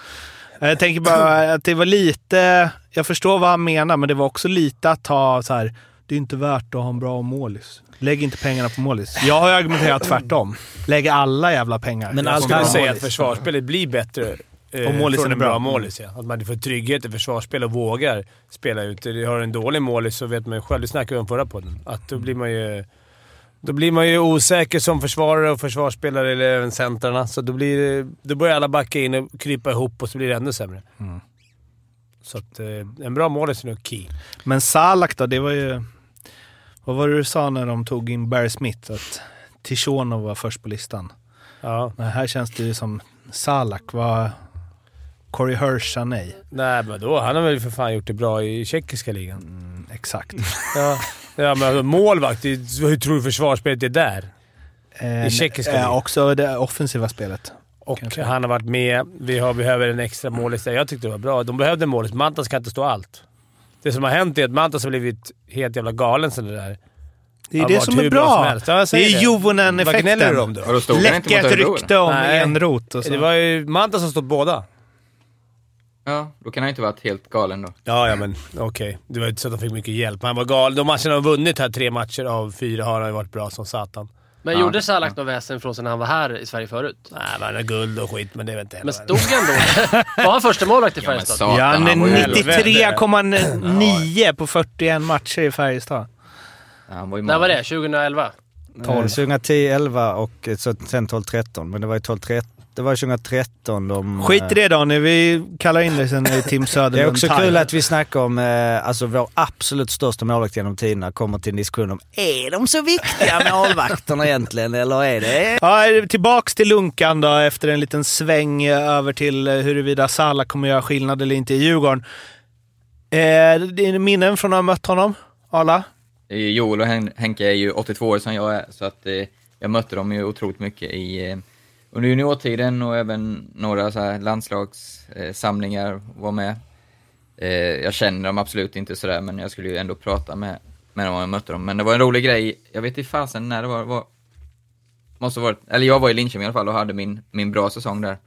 Jag tänker bara att det var lite... Jag förstår vad han menar, men det var också lite att ta så här. Det är inte värt att ha en bra målis. Lägg inte pengarna på målis. Jag har ju argumenterat tvärtom. Lägg alla jävla pengar. Men Jag skulle säga att försvarsspelet blir bättre eh, Om målisen är bra. bra målis. Ja. Att man får trygghet i försvarsspel och vågar spela ut. Har du en dålig målis så vet man ju själv, det snackade vi om förra podden, att då blir man ju... Då blir man ju osäker som försvarare och försvarsspelare, eller även centrarna. Så då, blir, då börjar alla backa in och krypa ihop och så blir det ännu sämre. Mm. Så att, eh, en bra målis är nog key. Men Salak då, det var ju... Vad var det du sa när de tog in Barry Smith? Att Tishonov var först på listan. Ja. Men här känns det ju som Salak var... Corey Hirsch nej. Nej, men då, han har väl för fan gjort det bra i tjeckiska ligan. Mm, exakt. Ja, ja men alltså, målvakt, hur tror du försvarsspelet är där? Eh, I tjeckiska eh, ligan. Också det offensiva spelet. Och Kanske. han har varit med. Vi har, behöver en extra målis där. Jag tyckte det var bra. De behövde en målis. Mantas kan inte stå allt. Det som har hänt är att Mantas har blivit helt jävla galen sen det där. Det är det som är bra som. Ja, det är Vad gnäller du Juvonen-effekten. om då? Och då stod han inte Läcker ett rykte om Nej. enrot och så. Det var ju Mantas som stått båda. Ja, då kan han inte varit helt galen då. Ja, ja men okej. Det var inte så att de fick mycket hjälp. Han var galen. De matcherna har vunnit här, tre matcher av fyra, har han ju varit bra som satan. Men Ja. gjorde Salah något väsen från sig när han var här i Sverige förut? Nej, men han har guld och skit, men det är väl inte Men heller- stod ändå... [LAUGHS] Var han första målvakt i Ja, men Färjestad? satan, Ja, han är var ju- 93,9 på 41 matcher i Färjestad. Han var ju När var det? 2011? 12. 2010, 11 och eh, så, sen 12, 13. Men det var ju 12, 13. Det var 2013 de... Skit i det Daniel, vi kallar in dig sen i Tim [LAUGHS] Det Söderlund. är också kul att vi snackar om, eh, alltså vår absolut största målvakt genom tiderna kommer till en diskussion om, är de så viktiga [LAUGHS] målvakterna egentligen? Eller är det... Ja, tillbaks till Lunkan då efter en liten sväng eh, över till eh, huruvida Salah kommer göra skillnad eller inte i Djurgården. Eh, det är minnen från att ha mött honom, Arla? Joel och Hen- Henke är ju 82 år som jag är, så att eh, jag mötte dem ju otroligt mycket i, eh, under juniortiden och även några så här landslagssamlingar var med. Eh, jag känner dem absolut inte sådär, men jag skulle ju ändå prata med, med dem om jag mötte dem. Men det var en rolig grej, jag vet inte fasen när det var, var måste ha varit, eller jag var i Linköping i alla fall och hade min, min bra säsong där.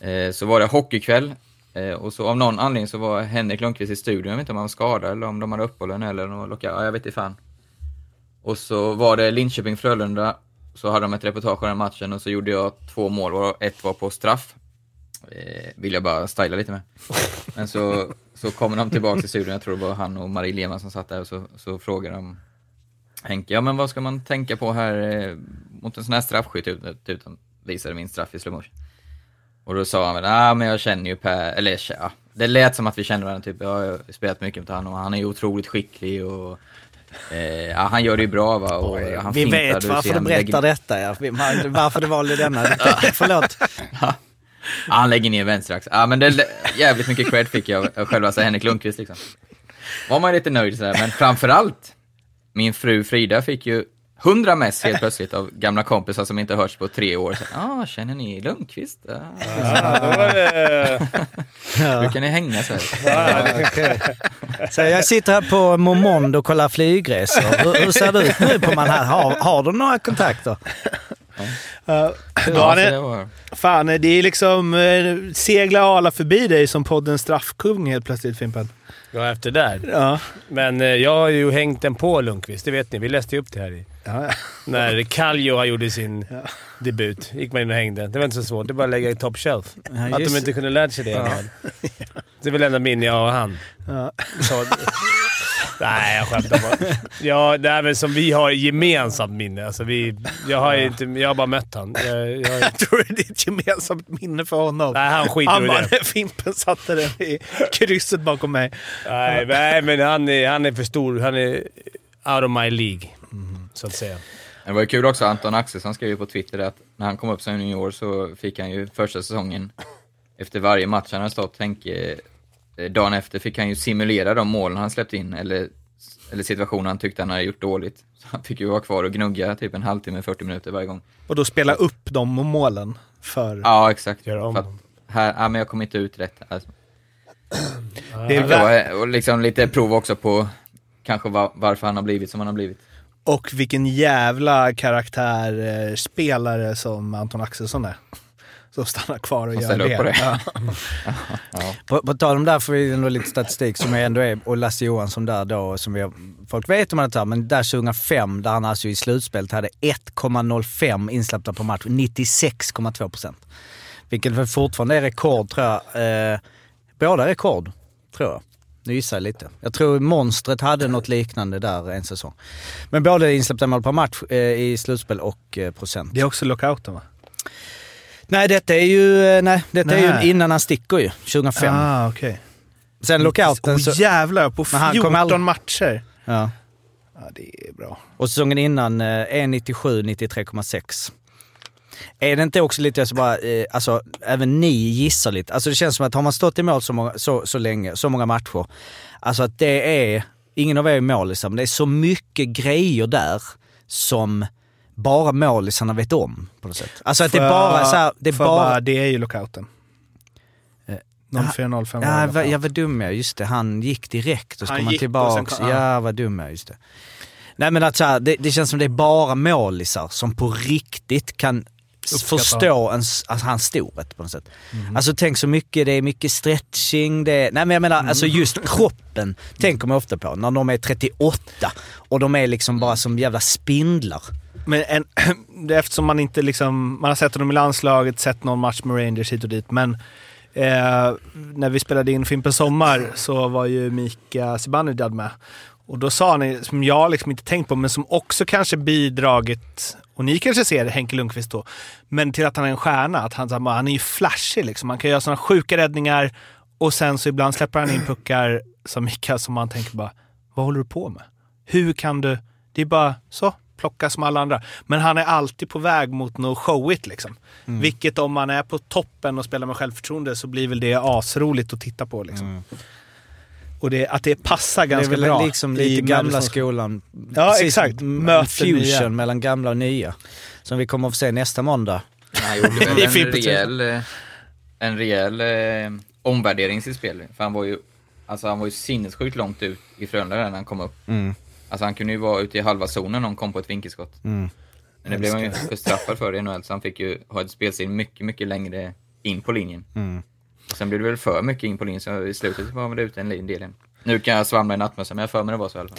Eh, så var det hockeykväll eh, och så av någon anledning så var Henrik Lundqvist i studion, jag vet inte om han var skadad eller om de hade uppehållen eller något ja, jag vet inte fan. Och så var det Linköping-Frölunda, så hade de ett reportage om den matchen och så gjorde jag två mål och ett var på straff. Eh, vill jag bara styla lite med. Men så, så kommer de tillbaka till studion, jag tror det var han och Marie Lehmann som satt där och så, så frågar de Henke, ja men vad ska man tänka på här eh, mot en sån här straffskytt utan, utan visade min straff i slowmotion. Och då sa han väl, ah, men jag känner ju Per, eller ja, det lät som att vi kände varandra typ, jag har spelat mycket med honom och han är ju otroligt skicklig och eh, ja, han gör det ju bra va. Och, han Vi vet varför du berättar lägger- detta ja. Varför du valde denna. [LAUGHS] Förlåt. Ja, han lägger ner vänsterax. Ja, men det, jävligt mycket cred fick jag av själva så Henrik Lundqvist liksom. Var man lite nöjd sådär, men framförallt, min fru Frida fick ju 100 mess helt plötsligt av gamla kompisar som inte hörts på tre år. Så, ah, känner ni Lundqvist? Ja. Ja, det... Brukar ni hänga så här? Så jag sitter här på Momond och kollar flygresor. Hur, hur ser det ut nu på man här? Har, har du några kontakter? Uh, Ja, så Daniel, det var... fan, det är liksom uh, segla Arla förbi dig som podden Straffkung helt plötsligt Fimpen. Ja, efter där. Ja. Men eh, jag har ju hängt den på Lundqvist, det vet ni. Vi läste ju upp det här i. Ja, [LAUGHS] När Kallio gjorde sin debut gick man in och hängde. Det var inte så svårt. Det var att lägga i top shelf. Ja, att de inte kunde lärt sig det. [LAUGHS] Ja. Det är väl enda minne jag har han. [LAUGHS] Nej, jag skämtar bara. Ja, det är väl som vi har gemensamt minne. Alltså vi, jag, har inte, jag har bara mött han. Jag, jag, [LAUGHS] Jag tror det är ett gemensamt minne för honom. nej, han skiter Han i bara, det. [LAUGHS] Fimpen satte den i krysset bakom mig. Nej, nej, men han är, han är för stor. Han är out of my League, så att säga. Det var ju kul också, Anton Axelsson skrev ju på Twitter att när han kom upp som junior så fick han ju första säsongen, efter varje match han hade stått, Henke, dagen efter fick han ju simulera de målen han släppt in, eller, eller situationer han tyckte han hade gjort dåligt. [LAUGHS] Så han fick ju vara kvar och gnugga typ en halvtimme, 40 minuter varje gång. Och då spela upp de målen för... Ja, exakt. Göra om För att här, ja men jag kom inte ut rätt. Alltså. Det är Det var, och liksom lite prov också på kanske va, varför han har blivit som han har blivit. Och vilken jävla karaktärspelare som Anton Axelsson är. Som stannar kvar och Som gör det. på det. [LAUGHS] Ja. På, på tal om där får vi ändå lite statistik som jag ändå är, och Lasse Johansson där då, som vi har, folk vet om det här, men där 2005, där han alltså i slutspelet hade 1,05 insläppta per match, 96,2 procent. Vilket fortfarande är rekord tror jag. Eh, båda rekord, tror jag. Nu gissar jag lite. Jag tror monstret hade något liknande där en säsong. Men både insläppta mål per match eh, i slutspel och eh, procent. Det är också lockouten va? Nej, detta är ju, eh, nej, detta är Nej. ju innan han sticker ju, 2005. Ah, okej. Sen lockouten så... jävlar, på Men han 14 kom aldrig- matcher. Ja. Ja, det är bra. Och säsongen innan eh, 1,97, 93,6. Är det inte också lite så bara, eh, alltså även ni gissar lite. Alltså det känns som att har man stått i mål så, många, så, så länge, så många matcher. Alltså att det är, ingen av er är målisar, men det är så mycket grejer där som bara målisarna vet om på något sätt. Alltså att det är bara så här, det är Får bara... bara... Det är ju lockouten. Eh, 04-05 var Ja, det va, lockout. jag var dum jag, just det. Han gick direkt och så kom han tillbaks. kom- ja. Ja, vad dum jag, just det. Nej men att så här, det, det känns som det är bara målisar som på riktigt kan s- Uppskatta. förstå ens, alltså, hans storhet på något sätt. Mhm. Alltså tänk så mycket, det är mycket stretching, det är, nej men jag menar alltså Mm. just kroppen tänker man ofta på när de är 38 och de är liksom bara som jävla spindlar. Men en, [CLEARS THROAT] eftersom man inte liksom... Man har sett honom i landslaget, sett någon match med Rangers hit och dit, men eh, när vi spelade in Fimpen Sommar så var ju Mika Zibanejad med. Och då sa han, som jag liksom inte tänkt på, men som också kanske bidragit, och ni kanske ser Henke Lundqvist då, men till att han är en stjärna. Att han, han är ju flashig liksom. Han kan göra sådana sjuka räddningar och sen så ibland släpper han in puckar som Mika som man tänker bara, vad håller du på med? Hur kan du? Det är bara så, plocka som alla andra. Men han är alltid på väg mot något showigt liksom. Vilket om man är på toppen och spelar med självförtroende så blir väl det asroligt att titta på liksom. Och det, att det passar Det är ganska väl bra. liksom i lite gamla skolan. Ja, Precis, exakt. m- Möter Fusion nya. mellan gamla och nya. Som vi kommer att få se nästa måndag. Han gjorde väl [LAUGHS] en rejäl, eh, en rejäl eh, omvärdering i sitt spel. För han var ju, alltså han var ju sinnessjukt långt ut i Frölunda där när han kom upp. Mm. Alltså han kunde ju vara ute i halva zonen om han kom på ett vinkelskott. Mm. Men det blev han ju bestraffad för i NHL, så han fick ju ha ett spelstil mycket, mycket längre in på linjen. Mm. Och sen blev det väl för mycket in på linjen, så i slutet var väl ute en del. Nu kan jag svamla i nattmössan, men jag för mig det var så i alla fall.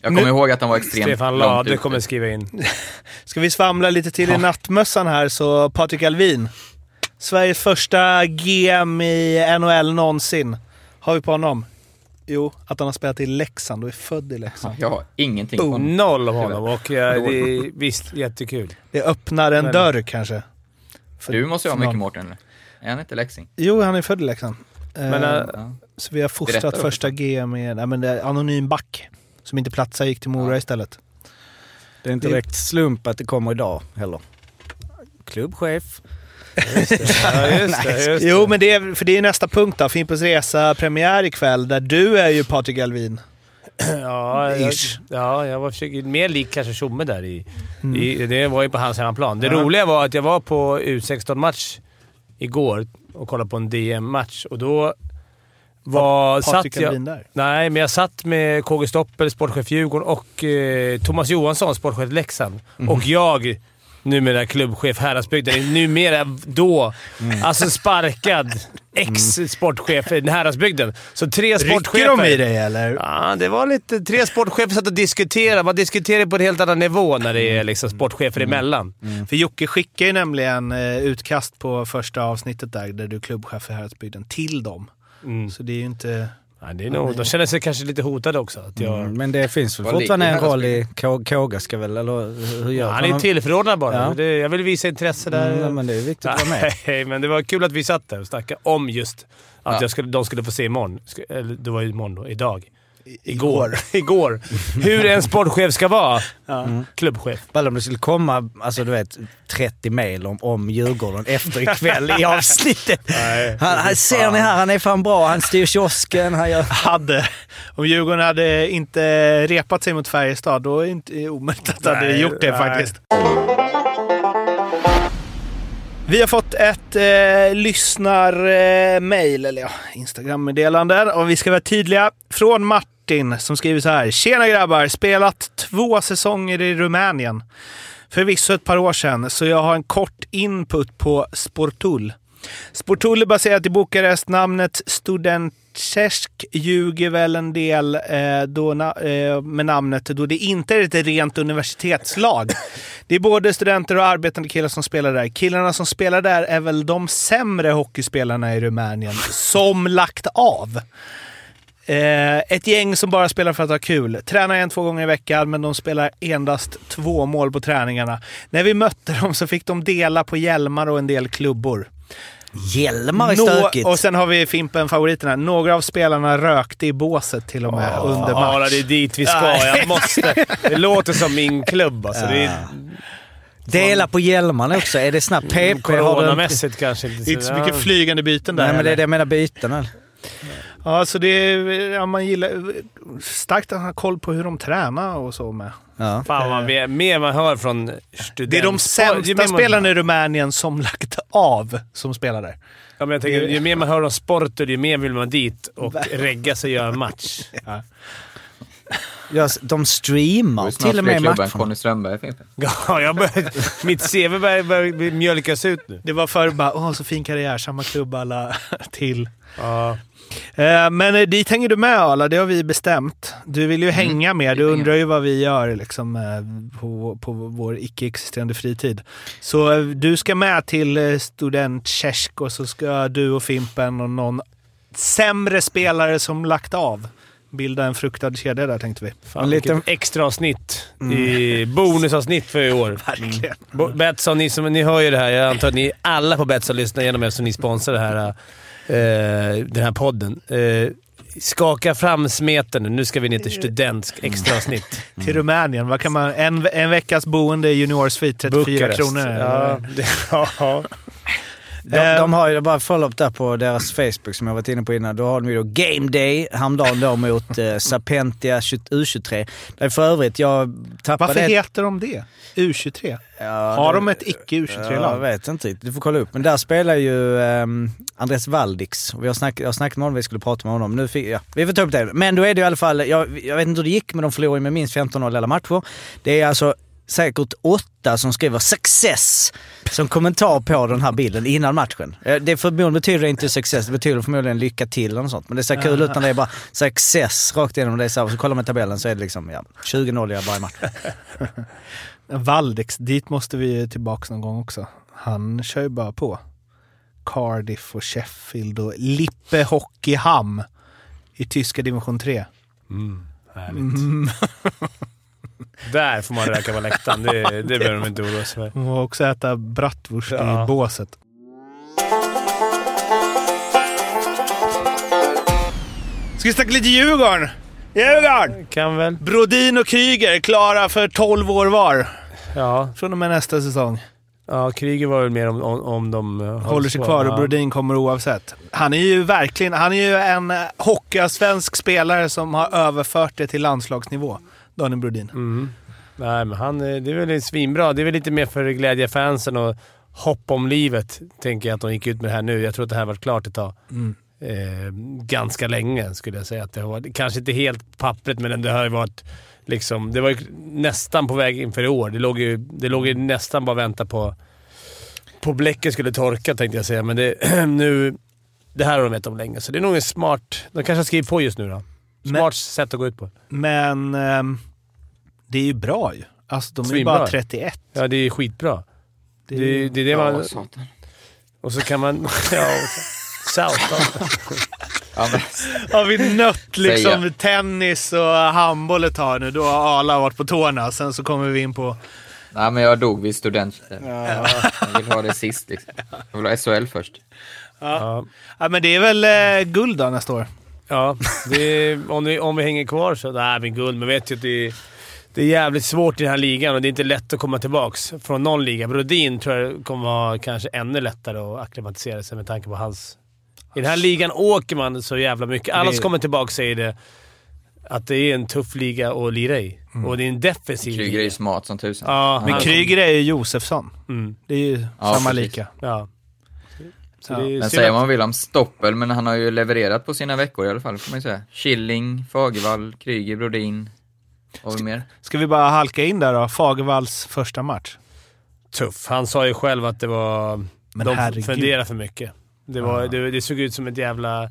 Jag kommer Nu- ihåg att han var extremt Stefan Lade ute. kommer skriva in. [LAUGHS] Ska vi svamla lite till i nattmössan här så Patrik Alvin. Sveriges första GM i NHL någonsin. Har vi på honom? Jo, att han har spelat i Leksand och är född i Leksand. Jag har ingenting på honom. Noll av honom och eh, det är visst jättekul. Det öppnar en Men- dörr kanske. För- Du måste ju ha mycket. Mårten eller? Är han inte leksing? Jo, han är född i Leksand. Men, Ja. så vi har fostrat första GM i nej, men det är anonym back. Som inte platsade, gick till Mora Ja. istället. Det är inte direkt slump att det kommer idag heller. Klubbchef. Ja, just det. Just det. Jo, men det är, för det är nästa punkt då. Fimpens Resa premiär ikväll, där du är ju Patrik Alvin. [CLEARS THROAT] Ja, jag, ja, jag var försöker, mer lik kanske Tjomme där. I, Mm. i, det var ju på hans hemmaplan. Det Ja. roliga var att jag var på U16-match igår och kollade på en DM-match och då var... Patrik satt jag, Alvin där. Nej, men jag satt med KG Stoppel, sportchef Djurgården och eh, Thomas Johansson, sportchef Leksand. Mhm. Och jag, numera klubbchef Häradsbygden, numera då Mm. alltså sparkad ex-sportchef i Häradsbygden. Så tre sportchefer. Rycker de i dig eller? Ja, det var lite... Tre sportchefer satt och diskuterade. Man diskuterar på en helt annan nivå när det är liksom sportchefer emellan. För Jocke skickade ju nämligen eh, utkast på första avsnittet där, där du är klubbchef i Häradsbygden, till dem. Mm. Så det är ju inte... Ja, det är nog, de känner sig kanske lite hotade också. Att jag, Mm, men det finns väl Vad fortfarande en roll i Kåga ska väl, eller hur gör han är tillförordnad bara. Ja. Det, jag vill visa intresse där. Mm, men det är viktigt att vara med. [LAUGHS] Nej, men det var kul att vi satt där och snackade om just att Ja. jag skulle, de skulle få se imorgon. Det var ju imorgon då. Idag. Igår. [LAUGHS] Igår. Hur en sportchef ska vara. Klubbchef. Bara om det skulle komma, alltså du vet, 30 mejl om, om Djurgården efter ikväll i avsnittet. [LAUGHS] Han, han, ser ni här, han är fan bra. Han styr kiosken, han gör... [LAUGHS] Hade, om Djurgården hade inte repat sig mot Färjestad, då är det inte omöjligt att de hade Nej, gjort det nej. faktiskt. Vi har fått ett eh, lyssnarmail, eller ja, Instagram-meddelande. Och vi ska vara tydliga. Från Martin som skriver så här. Tjena grabbar! Spelat två säsonger i Rumänien. Förvisso ett par år sedan, så jag har en kort input på Sportul. Sportul är baserat i Bukarest. Namnet Studentcesk ljuger väl en del eh, då na eh, med namnet då det inte är ett rent universitetslag. [LAUGHS] Det är både studenter och arbetande killar som spelar där. Killarna som spelar där är väl de sämre hockeyspelarna i Rumänien som lagt av. Eh, ett gäng som bara spelar för att ha kul. Tränar en, två gånger i veckan, men de spelar endast två mål på träningarna. När vi mötte dem så fick de dela på hjälmar och en del klubbor. Hjälmar är Nå- stökigt. och sen har vi Fimpen, favoriterna. Några av spelarna rökte i båset till och med under Ja, match. det är dit vi ska. Jag måste. Det låter som min klubb alltså. Det är, Dela på hjälmarna också. Är det snabbt PP? Coronamässigt kanske inte Det är inte så mycket flygande byten där. Nej, men det är det jag menar byten. eller? Ja, så det är, ja, man gillar starkt att ha koll på hur de tränar och så med. Ja. Fan vad mer, mer man hör från student... Det är de sämsta man- spelarna i Rumänien som lagt av som spelar där. Ja, men jag tänker, ju mer man hör om sporten, ju mer vill man dit och regga sig och göra en match. Ja, de streamar till och med matcherna. Conny Strömberg. Ja, jag börjar, mitt CV börjar mjölkas ut nu. Det var förr bara åh, så fin karriär, samma klubb alla [LAUGHS] till. Ja. Eh, Men eh, dit hänger du med Arla, det har vi bestämt. Du vill ju Mm. hänga med, du undrar ju vad vi gör liksom, eh, på, på vår icke-existerande fritid. Så du ska med till Student Tjesk och så ska du och Fimpen och någon sämre spelare som lagt av bilda en fruktad kedja där tänkte vi. Fan, En liten- extra avsnitt. I [LAUGHS] bonusavsnitt för i år. [LAUGHS] Verkligen. Betsson, ni, som, ni hör ju det här. Jag antar att ni alla på Betsson lyssnar igenom eftersom ni sponsrar det här, eh, den här podden. Eh, skaka fram smeten nu. Nu ska vi ner till studentsk extraavsnitt. [LAUGHS] Till Rumänien, vad kan man, en, en veckas boende i juniorsvit, 34 Bukarest. kronor. Ja, det, [LAUGHS] ja. De, de har ju bara follow-up där på deras Facebook som jag varit inne på innan. Då har de ju då Game Day häromdagen då mot eh, Sapentia 20 U23. Där för övrigt, jag tappade... Varför heter de det? U23? Ja, Har det- de ett icke Ja, Jag U23-lag? vet inte riktigt. Du får kolla upp. Men där spelar ju um, Andres Valdix. Och vi har snack, jag har snackat med honom, vi skulle prata med honom. Nu fick, ja, vi får ta upp det. Men då är det i alla fall, jag, jag vet inte hur det gick, men de förlorade med minst 15-0 alla matcher. Det är alltså säkert åtta som skriver “success” som kommentar på den här bilden innan matchen. Eh, Det förmodligen betyder inte success, det betyder förmodligen lycka till eller något sånt. Men det ser kul ut när det är bara success rakt igenom. Det är så, här, och så kollar man tabellen så är det liksom ja, 20-0 i varje match. [LAUGHS] Valdex, dit måste vi ju tillbaka någon gång också. Han kör ju bara på. Cardiff och Sheffield och Lippe Hockeyham i tyska division 3. Härligt. Mm. [LAUGHS] Där får man röka på läktaren. Det, det behöver de inte oroa sig för. Och också äta bratwurst Ja. i båset. Ska vi snacka lite Djurgården? Djurgården! Kan väl. Brodin och Kryger klara för 12 år var. Ja, Från och med nästa säsong. ja Kryger var väl mer om, om, om de Håller sig kvar och. Brodin kommer oavsett. Han är ju verkligen han är ju en hockeyallsvensk spelare som har överfört det till landslagsnivå. Daniel Brodin. Mm. Nej, men han, eh, det är väl svinbra. Det är väl lite mer för glädjefansen och hopp om livet, tänker jag att de gick ut med det här nu. Jag tror att det här har varit klart ett tag. Mm. Eh, ganska länge skulle jag säga. Att det har varit, kanske inte helt pappret, men det har ju varit liksom... Det var ju nästan på väg inför i år. Det låg ju, det låg ju nästan bara att vänta på... På bläcket skulle torka tänkte jag säga, men det, [CLEARS THROAT] nu... Det här har de vetat om länge, så det är nog en smart... De kanske har skrivit på just nu då. Smart Men- sätt att gå ut på. Men ehm, det är ju bra ju. Alltså de är ju Svinbra. bara 31. Ja, det är skitbra. Det Det, är, det är det man... Ja, satan. Och så kan man... [LAUGHS] Ja, South. Ja, men, har vi nött liksom Säga. tennis och handboll ett tag nu. Då har alla varit på tårna. Sen så kommer vi in på... nej, men jag dog vid student. Jag vill ha det sist liksom. Jag vill ha SHL först. Ja, Ja, men det är väl eh, guld då nästa år. Ja det är, om, vi, om vi hänger kvar så... Nej, men guld. Men vet ju att det är, det är jävligt svårt i den här ligan och det är inte lätt att komma tillbaka från någon liga. Brodin tror jag kommer vara kanske ännu lättare att acklimatisera sig med tanke på hans... I den här ligan åker man så jävla mycket. Alla som kommer tillbaka säger det. Att det är en tuff liga att lira i. Och det är en defensiv Kryger är ju smart som tusan. Ja, Men Kryger är ju Josefsson. Mm, Det är ju Ja, samma precis. lika. ja. Så Ja. Men säger att- man vill om Stoppel, men han har ju levererat på sina veckor i alla fall, får man ju säga. Killing, Fagervall, Kryger, Brodin. Och mer. Ska vi bara halka in där då? Fagervalls första match. tuff. Han sa ju själv att det var... Men de herregud. funderar för mycket. Det, var, Ja. det, det såg ut som ett jävla...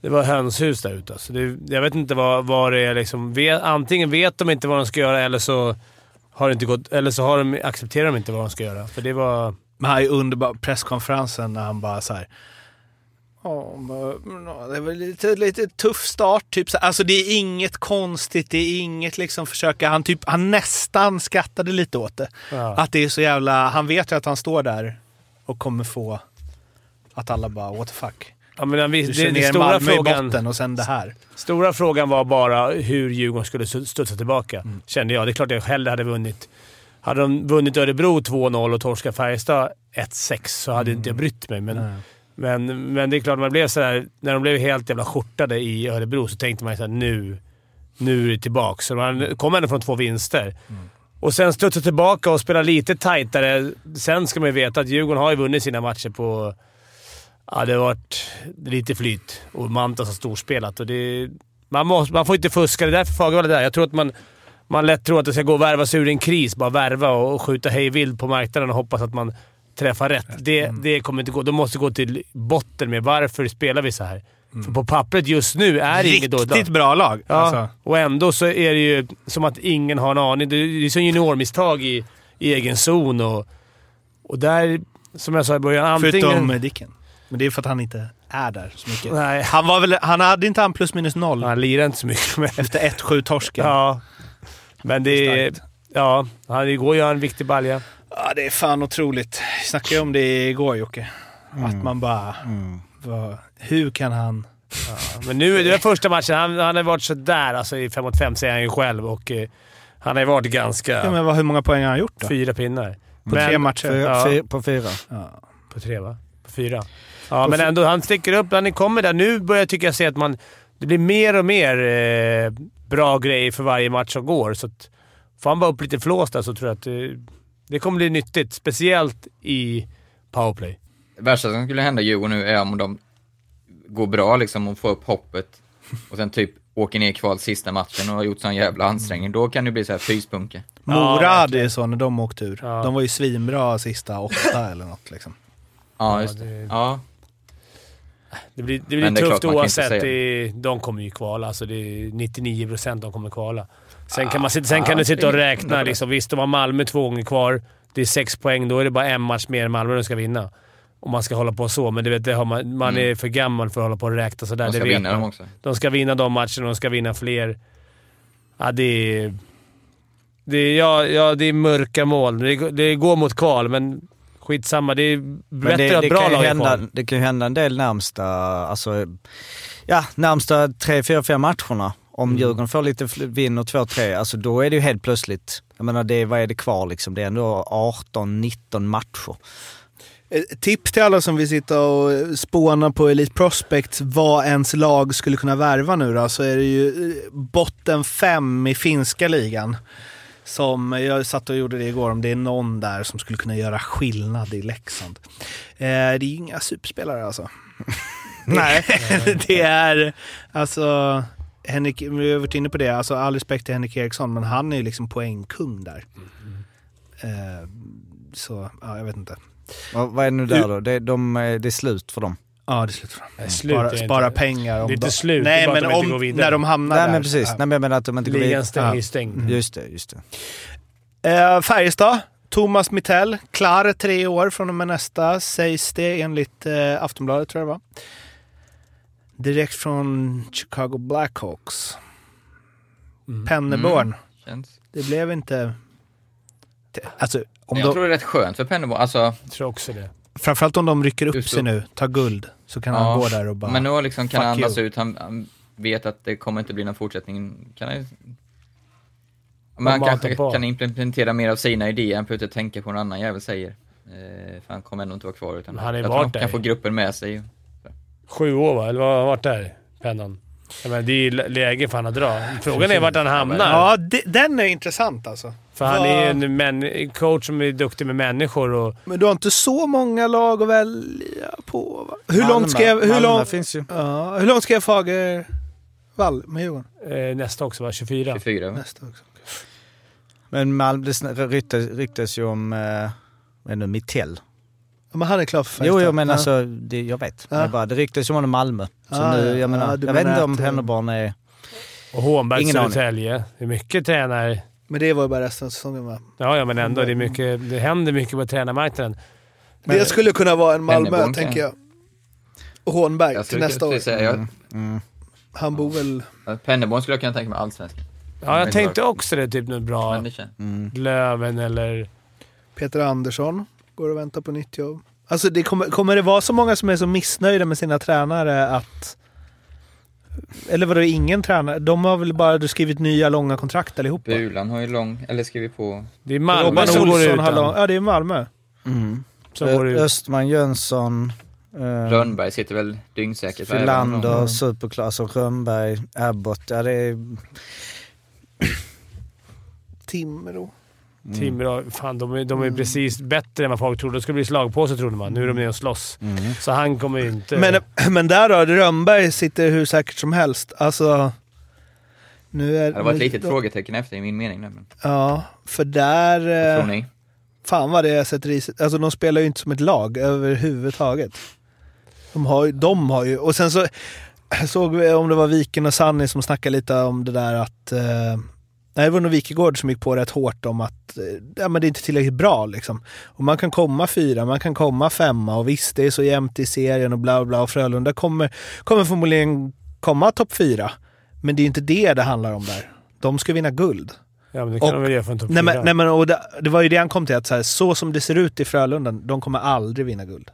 Det var hönshus där ute. Alltså det, jag vet inte vad, vad det är liksom. Vet, antingen vet de inte vad de ska göra eller så har det inte gått... Eller så har de, accepterar de inte vad de ska göra. För det var... Men han är underbar presskonferensen när han bara så här. Ja, men, ja, det var lite, lite tuff start. Typ. så- Alltså det är inget konstigt, det är inget liksom försöka... Han, typ, han nästan skrattade lite åt det. Ja. Att det är så jävla... Han vet ju att han står där och kommer få... Att alla bara what the fuck. Ja, men vi, det, det stora, Malmö i botten och sen det här. stora frågan var bara hur Djurgården skulle studsa tillbaka, Mm. kände jag. Det är klart jag hellre hade vunnit. Hade de vunnit Örebro 2-0 och torskat Färjestad 1-6 så hade inte jag brytt mig. Men, Nej. men, men det är klart, man blev sådär, när de blev helt jävla skjortade i Örebro så tänkte man såhär nu, nu är det tillbaka. Så man kom ändå från två vinster. Och sen studsa tillbaka och spela lite tajtare. Sen ska man ju veta att Djurgården har ju vunnit sina matcher på... Ja, det har varit lite flyt och Mantas har storspelat och det... Man, måste, man får inte fuska. Det är därför Fagervall är där. Jag tror att man, man lätt tror att det ska gå att värva sig ur en kris. Bara värva och, skjuta hej vilt på marknaden och hoppas att man träffar rätt. Det, det kommer inte gå. De måste gå till botten med varför spelar vi så här. För på pappret just nu är det inget dåligt lag. Riktigt bra lag. Ja, Alltså. och ändå så är det ju som att ingen har en aning. Det är som juniormisstag i, i egen zon och, och där, som jag sa i början, antingen... Förutom Dicken. Men det är för att han inte är där så mycket. Nej, Han, var väl, han hade inte han plus minus noll han lirar inte så mycket med. efter 1-7 torsken. Ja, men det är... Ja, han igår gör en viktig balja. Ja, det är fan otroligt. Vi snackade ju om det igår Jocke. Att man bara... Vad, hur kan han... Men nu är det första matchen. Han, han har varit sådär alltså, i 5 mot 5 säger han ju själv och eh, han har ju varit ganska... Ja, men vad, hur många poäng har han gjort då? Fyra pinnar. På tre matcher? Fyra, Ja. fyr, på fyra. Ja. På tre, va? På fyra. Ja, men ändå. Han sticker upp. Han kommer där. Nu börjar jag tycka jag se att man... Det blir mer och mer eh, bra grejer för varje match som går. Så att, får han bara upp lite flås där så tror jag att eh, det kommer bli nyttigt. Speciellt i powerplay. Det värsta som skulle hända Djurgården nu är om de går bra liksom och får upp hoppet och sen typ åker ner i kval sista matchen och har gjort sån jävla ansträngning. Då kan det bli så här fyspunke. Mora hade ju så när de åkte ur. Ja. De var ju svinbra sista åtta eller något liksom. Ja, just det. det- Ja, Det blir, det blir det tufft klart, man oavsett. Det, de kommer ju kvala. Alltså det är 99 procent de kommer kvala. Sen kan, man, sitta- sen kan du sitta och det räkna. Liksom, visst, de har Malmö två gånger kvar. Det är sex poäng. Då är det bara en match mer än Malmö de ska vinna. Om man ska hålla på så, men du vet, det har man, man är för gammal för att hålla på och räkna sådär. de det ska vet vinna man. dem också. De ska vinna de matcherna, de ska vinna fler. Ja, det är... Det är, ja, ja, det är mörka moln. Det, det går mot kval, men skitsamma. Det är bättre det, att det, bra kan ju lag hända, kval. det kan ju hända en del närmsta, alltså, ja, närmsta tre, fyra, fem matcherna. Om Mm. Djurgården får lite, vinner två, tre, alltså då är det ju helt plötsligt, jag menar det, vad är det kvar liksom? Det är ändå 18-19 matcher. Ett tips till alla som vill sitta och spåna på Elite Prospects vad ens lag skulle kunna värva nu då, så är det ju eh, botten fem i finska ligan. Som jag satt och gjorde det igår, om det är någon där som skulle kunna göra skillnad i Leksand. Eh, det är inga superspelare alltså. [LAUGHS] Nej. [LAUGHS] det är alltså... Henrik, vi har varit inne på det, alltså all respekt till Henrik Eriksson, men han är ju liksom poängkung där. Eh, så, ja, jag vet inte. Vad, vad är det nu där då? Det, de, eh, det är slut för dem. Ja, det är slut för dem. Nej, slut Spara, är inte- spara pengar. Om Det är inte de- slut, det är Nej, bara att men de inte om, går vidare. när de hamnar Nej där. men precis, Ja. nej men jag menar att de inte går Ligan vidare. stäng- är Ja. stängd. Just det, just det. Eh, Färjestad, Thomas Mittell, klar tre år från och med nästa, sägs det enligt eh, Aftonbladet tror jag det var. Direkt från Chicago Blackhawks. Mm. Penneborn. Känns. Det blev inte... Alltså, om jag de, tror det är rätt skönt för Pennerbo. Alltså, Jag tror också det. Framförallt om de rycker upp Just sig så. nu, tar guld, så kan Ja, han gå där och bara... men nu liksom kan han andas you. ut. Han, han vet att det kommer inte bli någon fortsättning. Kan han, men Man han kanske på. kan implementera mer av sina idéer än behöver tänka på vad någon annan jävel säger. Eh, för han kommer ändå inte vara kvar. Utan Men han ju jag tror de kan få gruppen med sig. Sju år va? Eller vad har han varit där? Pennan. Jag menar, det är ju lä- läge för han att dra. Frågan är vart han hamnar. Ja, det, den är intressant alltså. För han är ju en män, coach som är duktig med människor och... Men du har inte så många lag att välja på va? Hur Malmö- långt skrev... Hur, Malmö lång, finns ju. ja, hur långt skrev Fagervall med Djurgården? Eh, nästa också va? 24. 24. va? Nästa också. Men Malmö, det ryktes, ryktes ju om, eh, vad är det nu, Mittell. Men han är klar för Jo, jo men Ja. alltså, det, jag vet. Ja. Men bara, det ryktes ju om Malmö. Så Ja, nu, ja. jag menar, jag vet inte om att, eh, Pennerborn är... Och Hånberg. Södertälje. Det är mycket tränare. Men det var ju bara resten av säsongen va? Ja, ja, men ändå. Det, är mycket, det händer mycket på tränarmarknaden. Men- det skulle kunna vara en Malmö, tänker jag. Och Hånberg Jag till nästa år. säga, jag, Mm. Han bor väl... Pennerborn skulle jag kunna tänka mig allsvenskan. Ja, jag tänkte också det. Typ något bra. Mm. Löven eller... Peter Andersson går och väntar på nytt jobb. Alltså det kommer, kommer det vara så många som är så missnöjda med sina tränare att... Eller vadå, ingen tränare? De har väl bara skrivit nya långa kontrakt allihopa? Bulan har ju lång, eller skrivit på... Det är Malmö Robban som går Olsson har lång... Ja, det är Malmö. Mm. Som går ut. Östman, Jönsson, eh, Rönnberg sitter väl dyngsäkert. Filander, superklass och Rönnberg, Abbott. Ja, det är... Timrå. Timrå, fan de är, de Mm. är precis bättre än vad folk trodde. Det skulle bli slagpåse trodde man. Nu är de nere och slåss. Så han kommer ju inte... Men, [CLEARS THROAT] men där då, Rönnberg sitter hur säkert som helst. Alltså, Nu är, Det var ett litet frågetecken efter i min mening nu, men Ja, för där... vad tror Eh, ni? fan vad det är sätter i Alltså de spelar ju inte som ett lag överhuvudtaget. De har ju, de har ju, och sen så [CLEARS THROAT] såg vi om det var Viken och Sanni som snackade lite om det där att eh, Nej, det var nog Wikegård som gick på rätt hårt om att eh, ja, men det är inte tillräckligt bra. Liksom. Och man kan komma fyra, man kan komma femma och visst, det är så jämnt i serien och bla bla och Frölunda kommer, kommer förmodligen komma topp fyra. Men det är inte det det handlar om där. De ska vinna guld. Ja, men det kan Och- de väl göra för en topp Nej men, fyra. nej, men och det, det var ju det han kom till, att så, här, så som det ser ut i Frölunda, de kommer aldrig vinna guld.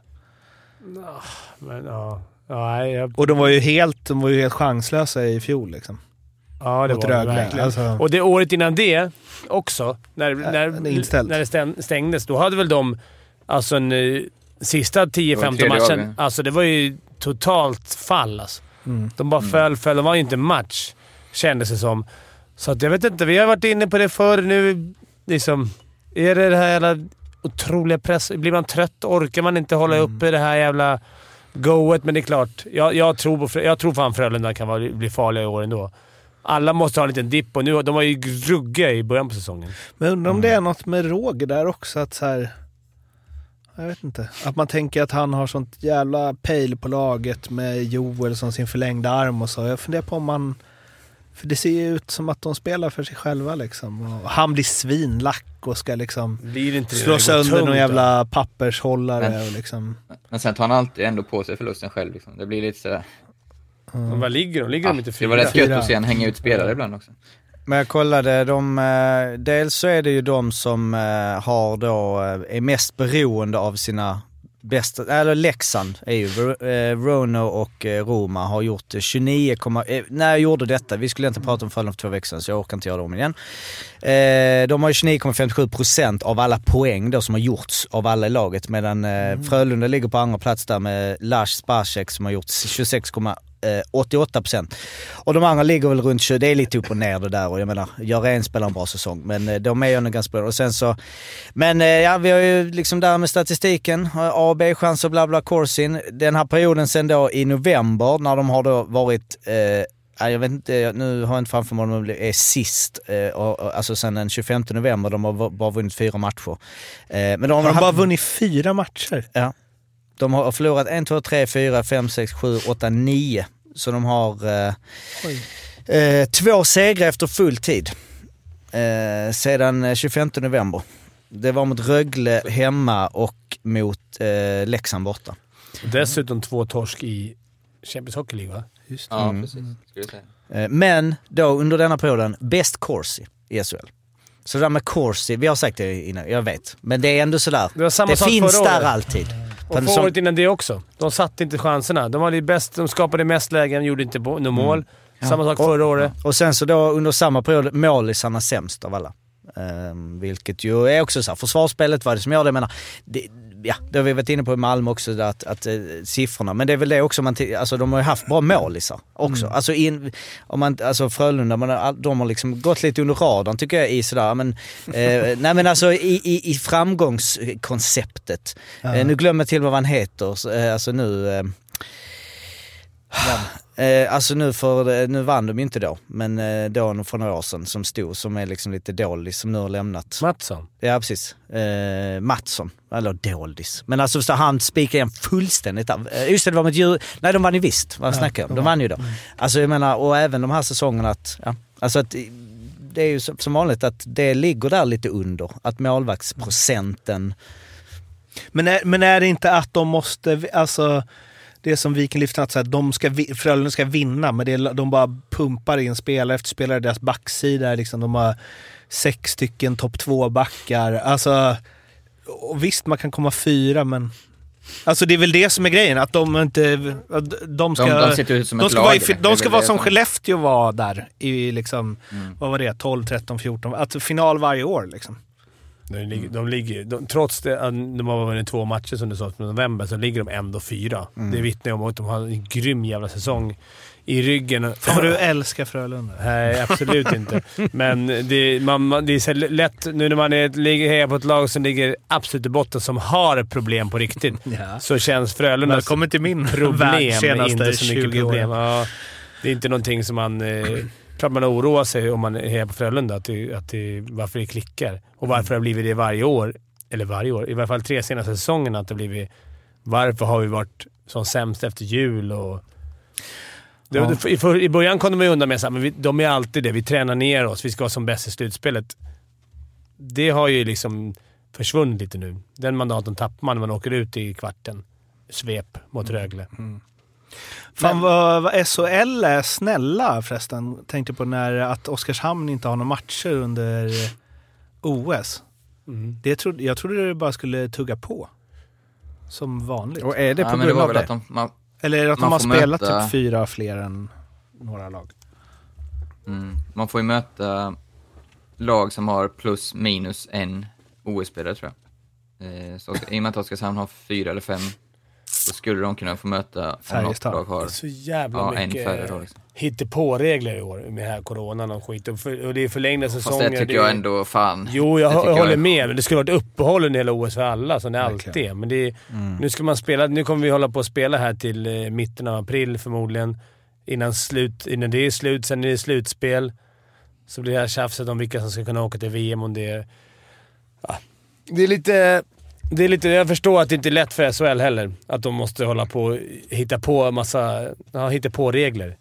Men, ja. Ja, jag, Och de var ju helt, de var ju helt chanslösa i fjol liksom. Ja, det Mot var det Rögle. verkligen. Alltså, Och det året innan det också, när, det är när, inställt. när det stäng- stängdes, då hade väl de alltså en, eh, sista Det var 10-15 tredje matchen. Alltså det var ju totalt fall alltså. mm. De bara föll, föll. De var ju inte match, kändes det som. Så att jag vet inte. Vi har varit inne på det förr. Nu liksom... Är det det här jävla otroliga press... Blir man trött orkar man inte hålla Mm. uppe det här jävla goet. Men det är klart. Jag, jag, tror, på, jag tror fan Frölunda kan vara, bli farliga i år ändå. Alla måste ha en liten dipp och nu, de var ju ruggiga i början på säsongen. Men undrar om det är något med Roger där också, att så här... Jag vet inte. Att man tänker att han har sånt jävla pejl på laget med Joel som sin förlängda arm och så. Jag funderar på om man... För det ser ju ut som att de spelar för sig själva liksom. Och han blir svinlack och ska liksom Blir inte det slå sönder någon då? jävla pappershållare Men- och liksom... Men sen tar han alltid ändå på sig förlusten själv. Liksom. Det blir lite sådär... Men Vad ligger de? Ligger Ja, de inte det fyra? var rätt gött att se han hänga ut spelare ibland också. Men jag kollade, de, eh, dels så är det ju de som eh, har då, eh, är mest beroende av sina bästa, eller Leksand är ju, Rono och Roma har gjort eh, 29, eh, när jag gjorde detta, vi skulle inte prata om Frölunda för två veckor sedan så jag orkar inte göra det om igen. De har ju 29,57% av alla poäng då som har gjorts av alla i laget medan eh, Frölunda ligger på andra plats där med Lars Spacek som har gjort 26,88%. Och de andra ligger väl runt 20, det är lite upp och ner det där och jag menar, Jarén spelar en bra säsong men eh, de är ju ändå ganska bra. Och sen så, men eh, ja vi har ju liksom där med statistiken, A och B-chanser bla bla Corsin. Den här perioden sen då i november när de har då varit eh, Ja, jag vet inte, nu har jag inte framför mig om de är sist, eh, alltså sen den 25 november, de har bara vunnit fyra matcher. Eh, men de Har de haft- bara vunnit fyra matcher? Ja. De har förlorat 1, 2, 3, 4, 5, 6, 7, 8, 9. Så de har eh, eh, två segrar efter full tid. Eh, sedan eh, 25 november. Det var mot Rögle hemma och mot eh, Leksand borta. Dessutom två torsk i Champions Hockey League va? Ja, Mm. precis. Eh, men då under denna perioden, bäst Corsi i SHL. Så det där med Corsi, vi har sagt det innan, jag vet. Men det är ändå sådär. Det det finns där alltid. Och året innan det också. De satte inte chanserna. De, var det bäst, de skapade mest lägen, gjorde inte något mål. Samma sak förra året. Och sen så då under samma period, målisarna sämst av alla. Ehm, vilket ju är också så här, försvarsspelet var det som gör det. Jag menar, det, ja, det har vi varit inne på i Malmö också, att, att eh, siffrorna. Men det är väl det också, man, alltså de har ju haft bra målisar också. Alltså, in, om man, alltså Frölunda, man, de har liksom gått lite under radarn tycker jag i sådär, men, eh, [LAUGHS] nej men alltså i, i, i framgångskonceptet. Eh, nu glömmer jag till vad han heter, eh, alltså nu... Eh, Eh, alltså nu, för, nu vann de inte då, men eh, då för några år sedan som stod, som är liksom lite dålig, som nu har lämnat. Mattsson. Ja precis. Eh, Mattsson, eller doldis. Men alltså så han spikade igen fullständigt. Eh, just det, det var mot djur... Nej de vann ju visst, vad snackar jag om? De vann ju då. Alltså jag menar, och även de här säsongerna att, ja, alltså att det är ju som som vanligt att det ligger där lite under. Att målvaktsprocenten, Men är, men är det inte att de måste, alltså det som Viken lyfter att så här, de ska, Frölunda ska vinna, men det är, de bara pumpar in spelare efter spelare. Deras backsida är liksom, de har sex stycken topp två backar. Alltså, och visst man kan komma fyra, men Alltså det är väl det som är grejen, att de inte... Att de ska, De- de ut som de ett ska lag, Vara i, det är de ska vara det som som- Skellefteå var där i liksom, Mm. vad var det, 12, 13, 14. Alltså final varje år liksom. De ligger, de ligger, de, trots det, att de har vunnit två matcher som du sa från november, så ligger de ändå fyra. Det vittnar om att de har en grym jävla säsong i ryggen. Fan vad du älskar Frölunda. Nej, absolut inte. Men det, man, man, det är så lätt nu när man är, ligger på ett lag som ligger absolut i botten, som har problem på riktigt, Ja. så känns Frölundas Välkommen till min problem senaste inte så mycket 20 problem. Ja, det är inte någonting som man... Eh, klart man oroar sig om man är på Frölunda, att det, att det, varför det klickar. Och varför det har blivit det varje år. Eller varje år. I varje fall tre senaste säsongerna. Att det blivit... Varför har vi varit som sämst efter jul och... Det, Ja. i, för, I början kom de undan med att de är alltid det. Vi tränar ner oss. Vi ska vara som bäst i slutspelet. Det har ju liksom försvunnit lite nu. Den mandaten tappar man när man åker ut i kvarten. Svep mot Rögle. Fan vad, vad SHL är snälla förresten. Tänkte på när att Oskarshamn inte har några matcher under OS. Mm. Det trodde, jag trodde det bara skulle tugga på. Som vanligt. Och är det på Ja, det grund var av det? att de, man, Eller att de man har spelat möta- typ fyra fler än några lag. mm, man får ju möta lag som har plus minus en OS-spelare tror jag. Eh, så, I och med att Oskarshamn har fyra eller fem, så skulle de kunna få möta om något Färjestad. lag har Så jävla ja, en mycket färre då. Liksom. hittepå-regler i år med här coronan och skit. Och, för, och det är förlängda Fast säsonger. det tycker det jag är- ändå, fan. Jo, jag, det jag, håller är- med. Men det skulle varit uppehåll under hela OS för alla, som det alltid är. Men det är, nu ska man spela. Nu kommer vi hålla på att spela här till eh, mitten av april förmodligen. Innan, slut, innan det är slut. Sen är det slutspel. Så blir det här tjafset om vilka som ska kunna åka till VM. Om det, är- ja. det är lite... Det är lite, jag förstår att det inte är lätt för SHL heller. Att de måste hålla på och hitta på massa ja, hitta på regler.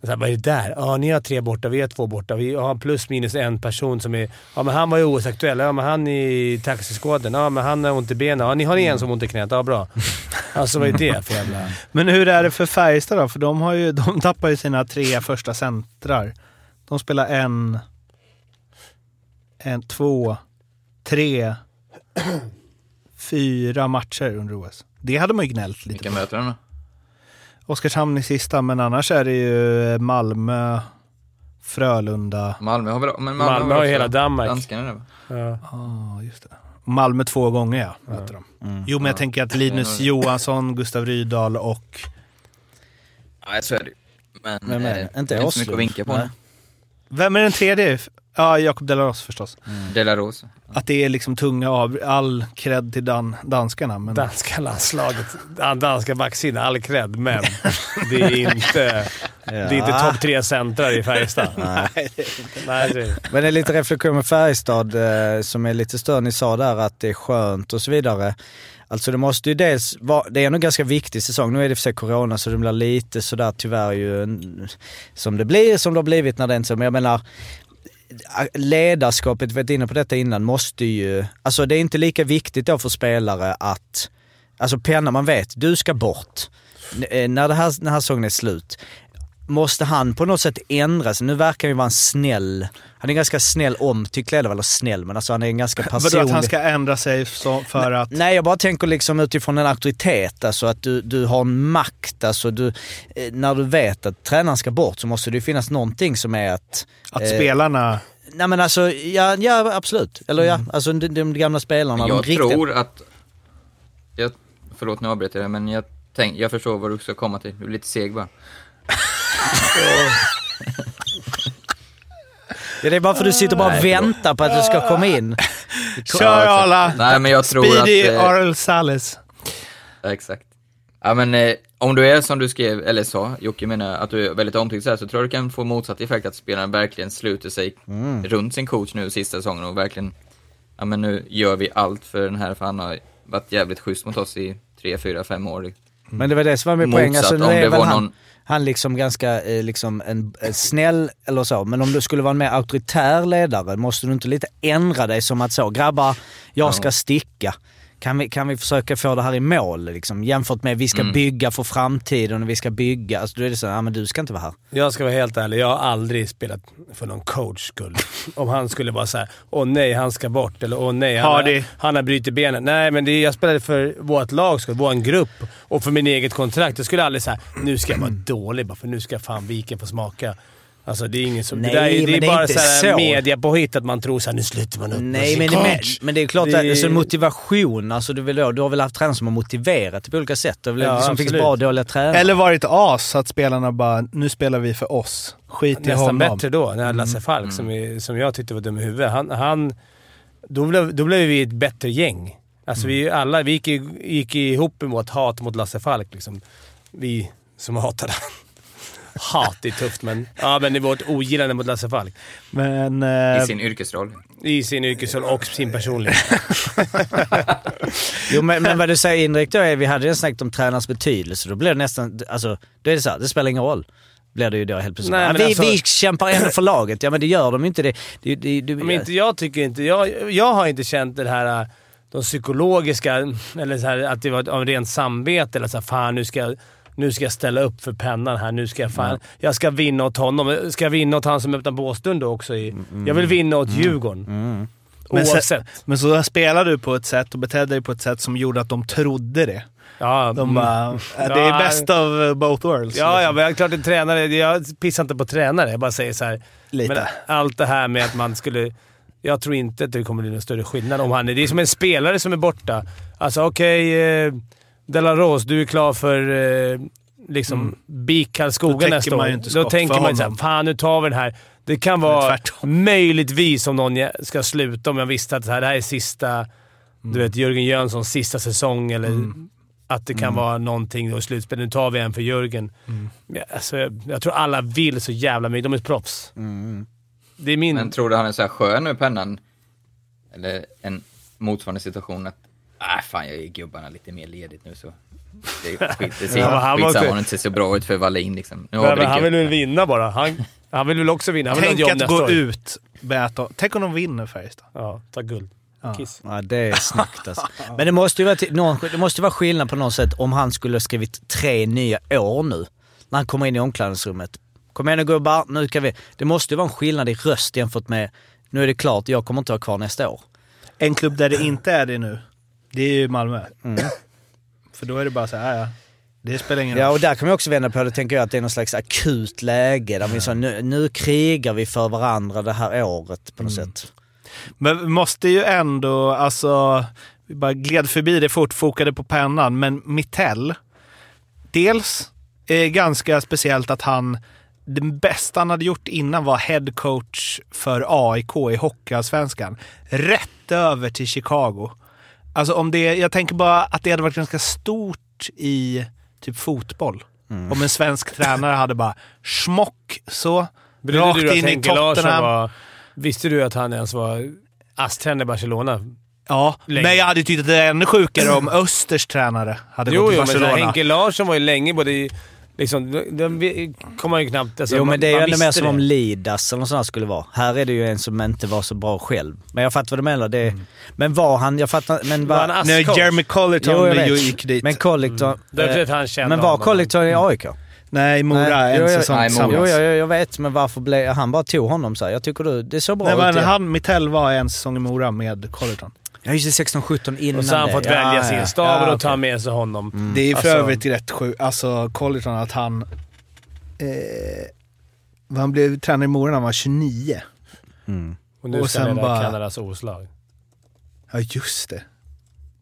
Så här, vad är det där? Ja, ni har tre borta, vi har två borta. Vi har plus minus en person som är... Ja, men han var ju OS-aktuell. Ja, men han är i taxiskåden. Ja, men han har ont i benen. Ja, ni har en som har ont i knät. Ja, bra. [LAUGHS] Alltså vad är det för jävla... Men hur är det för Färjestad då? För de, har ju, de tappar ju sina tre första centrar. De spelar en, en, två, tre, fyra matcher under OS. Det hade man ju gnällt lite Vilka på. möter de då? Oskarshamn i sista, men annars är det ju Malmö, Frölunda. Malmö har väl, men Malmö, Malmö har ju hela Danmark. Danskarna där va? Ja. Ja, just det. Malmö två gånger ja, möter de. Jo, men jag tänker att Linus Ja. Johansson, Gustav Rydahl och... Nej, så är det ju. Men, Vem är det? eh, Inte inte så mycket att vinka på Nej. Vem är den tredje? Ja, Jakob Delaros förstås. De la Rosa. Att det är liksom tunga av... All cred till dan, danskarna, men... Danska landslaget. Dan- Danska backsidan. All cred, men det är inte, [LAUGHS] det är inte topp tre centrar i Färjestad. [LAUGHS] Nej, det är Men det är lite reflektion med Färjestad eh, som är lite större. Ni sa där att det är skönt och så vidare. Alltså det måste ju dels vara, det är nog en ganska viktig säsong. Nu är det för sig corona så det blir lite sådär tyvärr ju en- som det blir, som det har blivit när det inte så. Men jag menar, ledarskapet, vi har varit inne på detta innan, måste ju... Alltså det är inte lika viktigt då för spelare att... Alltså penna, man vet, du ska bort. N- eh, När, det här, när den här säsongen är slut, måste han på något sätt ändra sig? Nu verkar han ju vara en snäll, han är ganska snäll omtyckt ledare, eller snäll, men alltså han är en ganska personlig... [LAUGHS] Vadå att han ska ändra sig så, för att... Nej, jag bara tänker liksom utifrån en auktoritet, alltså att du, du har en makt. Alltså du, eh, när du vet att tränaren ska bort så måste det ju finnas någonting som är att... Att eh, spelarna... Nej men alltså, ja, ja absolut. Eller ja, alltså de, de gamla spelarna. De jag riktiga- tror att... Jag, förlåt nu avbryter jag, men jag, tänk, jag förstår vad du ska komma till. Du är lite seg bara. Ja, det är bara för att du sitter bara och Nej, förlåt. väntar på att du ska komma in. Kör Arla! Nej, men jag tror Speedy att... eh, Arl. Ja, exakt. Ja men eh, om du är som du skrev, eller sa, Jocke menar att du är väldigt omtyckt så, här, så tror jag det kan få motsatt effekt att spelaren verkligen sluter sig runt sin coach nu sista säsongen och verkligen, ja men nu gör vi allt för den här, för han har varit jävligt schysst mot oss i tre, fyra, fem år. Men det var det som var min poäng. Alltså, om är det var han, någon- han liksom ganska eh, liksom en, en snäll eller så. Men om du skulle vara en mer auktoritär ledare, måste du inte lite ändra dig som att så, grabbar, jag ska sticka. Kan vi, kan vi försöka få det här i mål liksom? Jämfört med vi ska Mm. bygga för framtiden och vi ska bygga. Alltså då är det så, ja men du ska inte vara här. Jag ska vara helt ärlig, jag har aldrig spelat för någon coach skull. [LAUGHS] Om han skulle vara såhär, åh nej, han ska bort. Eller åh nej, han, Hardy. har, han har brutit benen. Nej, men det, jag spelade för vårt lag skull, vår grupp och för min eget kontrakt. Jag skulle aldrig säga nu ska jag vara dålig bara för nu ska fan viken få smaka. Alltså det är ingen som... Nej, det, där, är- det är det är bara inte så här så. mediapåhitt att man tror såhär, nu slutar man upp med Nej sin men, coach. men, men det är klart Det- att alltså, motivation, alltså du, vill, du har väl haft tränare som har motiverat på olika sätt. Det har väl Ja, liksom finns absolut. bra och dåliga tränare. Eller varit as, så att spelarna bara, nu spelar vi för oss. Skit i Nästan honom. bättre då, när Lasse Falk, som, är, som jag tyckte var dum i huvudet. Han, han, då, blev, då blev vi ett bättre gäng. Alltså vi alla vi gick, i- gick ihop mot hat mot Lasse Falk. Liksom. Vi som hatade han. Hat, är tufft, men, ja, men i vårt ogillande mot Lasse Falk. Men... eh, I sin yrkesroll. I sin yrkesroll och sin personlighet. [LAUGHS] Jo, men, men vad du säger indirekt då är, vi hade ju snackat om tränarens betydelse. Då blir det nästan, alltså, då är det så här, det spelar ingen roll. Blir det ju då helt plötsligt. Nej, vi, alltså- vi kämpar ändå för laget. Ja men det gör de inte. Det, det, det, det, Men inte, jag tycker inte... Jag, jag har inte känt det här... äh, De psykologiska, eller så här, att det var av rent samvete. Eller så här, fan nu ska, jag- nu ska jag ställa upp för pennan här. Nu ska jag fan... Jag ska vinna åt honom. Ska jag vinna åt han som öppnar båsstund då också? I, Jag vill vinna åt Djurgården. Men sen- Oavsett. Men så spelade du på ett sätt och betedde dig på ett sätt som gjorde att de trodde det. Ja, De mm. bara, "Äh, det är Ja, best of uh, both worlds. Ja, ja, liksom. men jag klart en tränare. Jag pissar inte på tränare. Jag bara säger så här. Lite. Men allt det här med att man skulle... Jag tror inte att det kommer bli någon större skillnad om han är... Det är som en spelare som är borta. Alltså okej, eh, Delaros, du är klar för eh, liksom BIK Karlskoga Då tänker nästa man år. ju inte Då tänker man ju såhär, fan nu tar vi den här. Det kan vara tvärtom. möjligtvis om någon ska sluta, om jag visste att det här, det här är sista... Du vet, Jörgen Jönssons sista säsong eller att det kan vara någonting då i slutspel. Nu tar vi en för Jörgen. Ja, alltså, jag, jag tror alla vill så jävla mycket. De är proffs. Det är min... Men tror du han är så här skön med pennan? Eller en motsvarande situation att, nej fan jag ger gubbarna lite mer ledigt nu så. Det, är [LAUGHS] skit, det ser Ja, han skitsamma om det inte ser så bra ut för Wallin liksom. Nu har Nej, men han vill väl vinna bara. Han, han vill väl också vinna. Han vill Tänk att gå år. ut, Beata. Tänk om de vinner Färjestad. Ja, ta guld. Kiss. Ja, det är snyggt alltså. [LAUGHS] Men det måste ju vara, någon, det måste vara skillnad på något sätt om han skulle ha skrivit tre nya år nu. När han kommer in i omklädningsrummet. Kom igen nu gubbar, nu kan vi... Det måste ju vara en skillnad i röst jämfört med nu är det klart, jag kommer inte vara kvar nästa år. En klubb där det inte är det nu, det är ju Malmö. Mm. [CLEARS THROAT] För då är det bara så här, ja, det spelar ingen roll. Ja, och där kan man också vända på det, tänker jag, att det är någon slags akut läge där vi så, nu, nu krigar vi för varandra det här året på något sätt. Men vi måste ju ändå, alltså, vi bara gled förbi det fort, fokade på pennan, men Mittell, dels är ganska speciellt att han, det bästa han hade gjort innan var head coach för AIK i Hockeyallsvenskan. Rätt över till Chicago. Alltså om det, jag tänker bara att det hade varit ganska stort i typ fotboll. Om en svensk [LAUGHS] tränare hade bara smock så, rakt du in i Tottenham. var... Visste du att han ens var ASS-tränare i Barcelona? Ja, Länge. men jag hade tyckt att det är ännu sjukare om Östers tränare hade Jo, gått till jo, men så här, Barcelona. Henke Larsson var ju länge både i... Liksom, de, de kommer ju knappt... Alltså, jo man- men det är ju man ändå mer som om det. Lidas eller något sånt skulle vara. Här är det ju en som inte var så bra själv. Men jag fattar vad du menar. Det, Men var han, jag fattar, men Var han var... När ASS-coach? Jeremy Colleton Jo, jag gick dit. Men Collector... Därför eh, att han kände men var honom. Collector i AIK? Nej, Mora Nej, en säsong Nej, Mora. Jo, tillsammans. jag, jag vet, men varför blev han bara tog honom så här? Jag tycker du, det såg bra Nej, ut. men han, Mittell var en säsong i Mora med Colleton. Ja just det, 16-17 innan Och så har han det. fått Ja, välja ja, sin ja. stab Ja, och okej. han med sig honom. Det är för Alltså- övrigt rätt sjukt. Alltså Colleton, att han... Eh, han blev tränare i Mora när han var 29. Och nu Och ska han leda bara- Kanadas oslag. Ja, just det.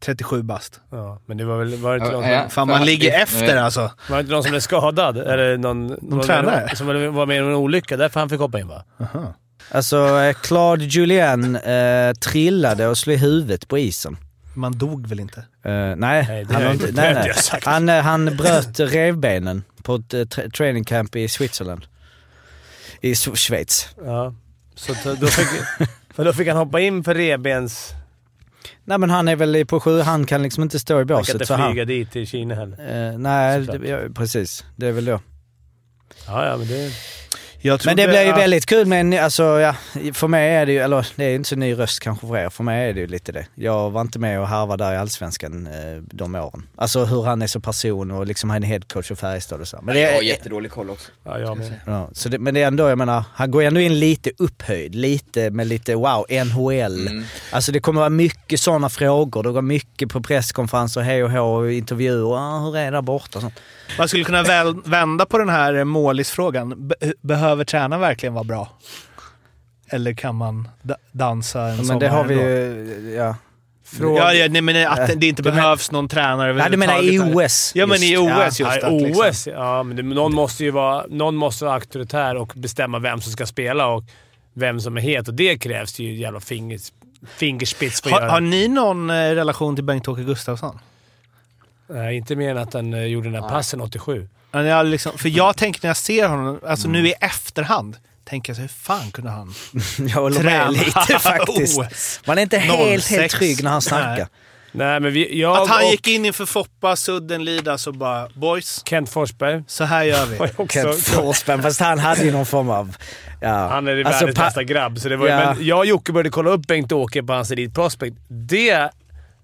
37 bast. Ja, men det var väl... Var det inte, Ja, någon, ja. som, Fan, man ligger det- efter alltså. var det inte någon som blev skadad? Eller någon... någon tränare? Som var med i en olycka. Därför han fick hoppa in va? Alltså, eh, Claude Julien eh, trillade och slog huvudet på isen. Man dog väl inte? Eh, nej, Nej, han, inte- nej, nej. Han, eh, han bröt revbenen på ett eh, tra- training camp i Switzerland. I Sch- Schweiz. Ja. Så då fick, [LAUGHS] för då fick han hoppa in för revbens... Nej men han är väl i- på sju, han kan liksom inte stå i Han kan båset. inte så han, flyga dit till Kina heller. eh, nej, det, ja, precis. Det är väl då. Ja, ja, men det... Jag Men det blir ju att- väldigt kul med en, alltså ja, för mig är det ju, eller det är inte så ny röst kanske för er, för mig är det ju lite det. Jag var inte med och harvade där i Allsvenskan eh, de åren. Alltså hur han är som person och liksom han är headcoach för Färjestad och så. Men det Jag har är, jättedålig koll också. Ja, jag med. ja, så det, men det är ändå, jag menar, han går ändå in lite upphöjd, lite med lite wow, NHL. Mm. Alltså det kommer vara mycket sådana frågor, det går mycket på presskonferenser, hej och hå, och intervjuer, ah, hur är det där borta och sånt. Man skulle kunna väl, vända på den här målisfrågan. Be behöver tränaren verkligen vara bra? Eller kan man da dansa en Men sommar det har vi ju, ja. Ja, ja, nej, men att det- det inte Du men- behövs någon tränare Nej du menar i OS? Ja, men i. OS just Ja, att, liksom. OS, ja, men det, någon, måste ju vara, någon måste vara auktoritär och bestämma vem som ska spela och vem som är het. Och det krävs ju jävla fingers, fingerspits för att Har, har ni någon eh, relation till Bengt-Åke Gustafsson? Nej, inte mer än att han eh, gjorde den där passen 87. Men jag liksom, för jag tänker när jag ser honom, alltså nu i efterhand, tänker jag så hur fan kunde han [LAUGHS] Jag håller träna med lite [LAUGHS] faktiskt. OS? Man är inte helt, 06. helt trygg när han snackar. Nej. Nej, men vi, jag Att han och gick in inför Foppa, Sudden, Lidas och bara “Boys, Kent Forsberg så här gör vi”. [LAUGHS] Kent Forsberg, fast han hade ju någon form av... Ja. Han är Alltså, världens bästa grabb. Så det var, ju- Ja. Men jag och Jocke började kolla upp Bengt-Åke på hans Elite Prospect. Det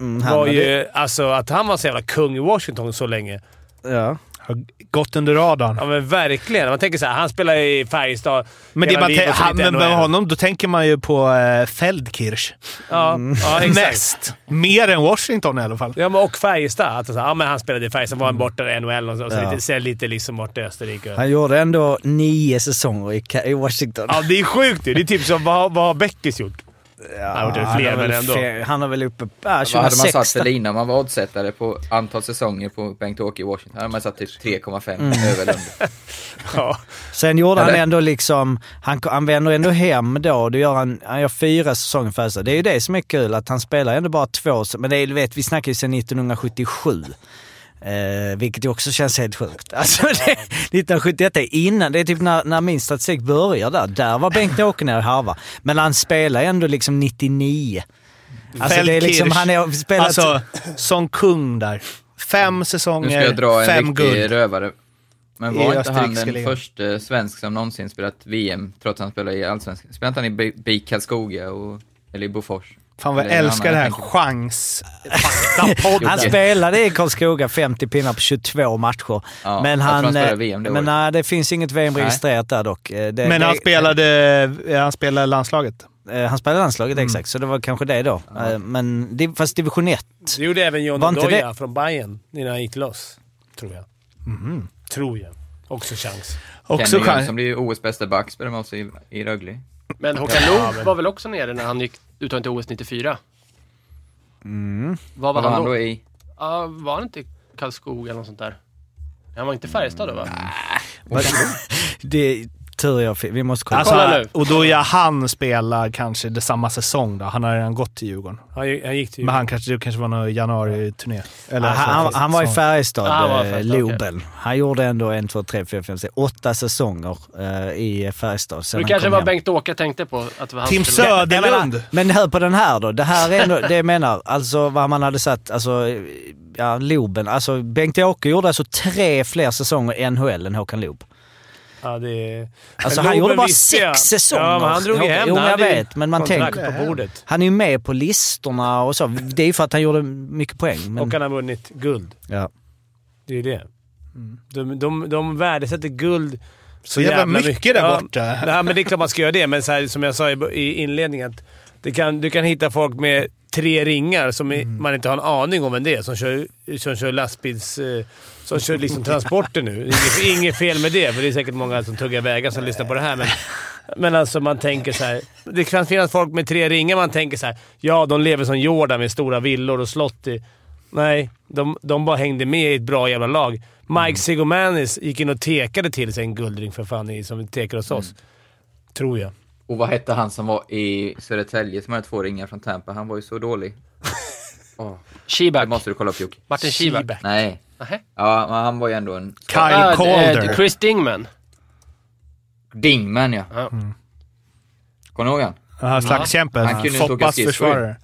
Mm, var ju... Alltså att han var så jävla kung i Washington så länge. Ja. Har gått under radarn. Ja men verkligen. Man tänker så här, han spelar i Färjestad Men, det och så han, men med honom, då tänker man ju på eh, Feldkirch. Ja, ja exakt. Mest. Mer än Washington i alla fall. Ja, men och Färjestad. Att, så här, ja, men han spelade i Färjestad, var han borta i NHL och så. så Ja. lite, sen lite liksom borta i Österrike. Han gjorde ändå nio säsonger i Washington. Ja, det är sjukt ju. Det är typ som vad, vad har Beckis gjort? Ja, han det fler, har väl ändå. fe- Han har väl uppe... Ja, Vad hade man 2016. satt för lina om man var oddsättare på antal säsonger på Bengt-Åke i Washington? hade man satt typ 3,5 Mm. över. [LAUGHS] Ja. Sen gjorde han Eller? ändå liksom, han, han vänder ändå hem då. då gör han, han gör fyra säsonger för. Det är ju det som är kul, att han spelar ändå bara två, men det är, du vet, vi snackar ju sedan 1977. Eh, vilket ju också känns helt sjukt. Alltså, det, 1971 är innan, det är typ när, när min statistik börjar där. Där var Bengt-Åke nere och harva. Men han spelar ändå liksom 99. Alltså det är liksom, han har spelat... Alltså, som kung där. Fem Nu ska säsonger, jag dra en fem riktig guld. rövarre. Men var inte han den första svensk som någonsin spelat VM, trots att han spelar i Allsvenskan? Spelade inte han i BIK Karlskoga och, eller i Bofors? Fan vad jag älskar det här chans. Han spelade i Karlskoga 50 pinnar på 22 matcher. Ja, men han, han eh, VM det men nej, det finns inget VM registrerat där dock. Eh, Det, Men det, han spelade, eh, han spelade landslaget. Han spelade landslaget Mm. exakt, så det var kanske det då. Eh, Men fast division 1. Det gjorde även John Doja det- från Bayern innan han gick loss. Tror jag. Mhm. Tror jag. Också chans. Också Kenny chans. Jönsson blir OS bästa back, spelar med oss i, i Rögle. Men Håkan Loob var väl också nere när han gick uttagen till OS 94? Mm. Vad var var han han då? i? Ja, var han inte i Karlskoga eller något sånt där? Han var inte i Färjestad då va? Det är tur jag fick. Vi måste kolla. Alltså, Kolla nu. och då är han spelar kanske det samma säsong då. Han har redan gått till Djurgården. Han, gick- han gick till... Men han kanske, det kanske var någon januari-turné. Eller han, han, han var i Färjestad, Ja, han var i eh. Loben. Han gjorde ändå en, två, tre, fyra, fem, sex, åtta säsonger eh, i Färjestad. sen Det kanske var. Bengt-Åke tänkte på. Att det var Tim Söderlund. Men hör på den här då. Det här är ändå, det jag menar, alltså vad man hade satt, alltså, ja, Loben. Alltså Bengt-Åke gjorde alltså tre fler säsonger i NHL än Håkan Loob. Ja, det... Alltså han gjorde bara sex säsonger. Ja, men han drog hem. Jo, jag vet, men man tänker... på bordet. Han är ju med på listorna och så. Det är ju för att han gjorde mycket poäng. Men, Och han har vunnit guld. ja. Det är ju det. De, de, de värdesätter guld Så jävla mycket där borta. Nej, men det är klart man ska göra det, men så här, som jag sa i, i inledningen. Att det kan, du kan hitta folk med tre ringar som i- man inte har en aning om vem det är, som kör, som kör lastbils... Som kör liksom transporter nu. Inget, inget fel med det, för det är säkert många som tuggar vägar som lyssnar på det här. Men, men alltså man tänker så här. Det kan finnas folk med tre ringar man tänker så här. Ja, de lever som Jordan med stora villor och slott i... Nej, de, de bara hängde med i ett bra jävla lag. Mike Sigomanis gick in och tekade till sig en guldring för fan, i- som tekar hos oss. Tror jag. Och vad hette han som var i Södertälje som hade två ringar från Tampa? Han var ju så dålig. [LAUGHS] Åh, det Sheback. måste du kolla upp Jocke. Martin. Sheback. Nej. Nähä. Ja, men han var ju ändå en... Kyle Ah, Calder. Chris Dingman. Dingman ja. Ja. Kommer du ihåg han? Ja, slagskämpen. Han kunde Foppas försvarare.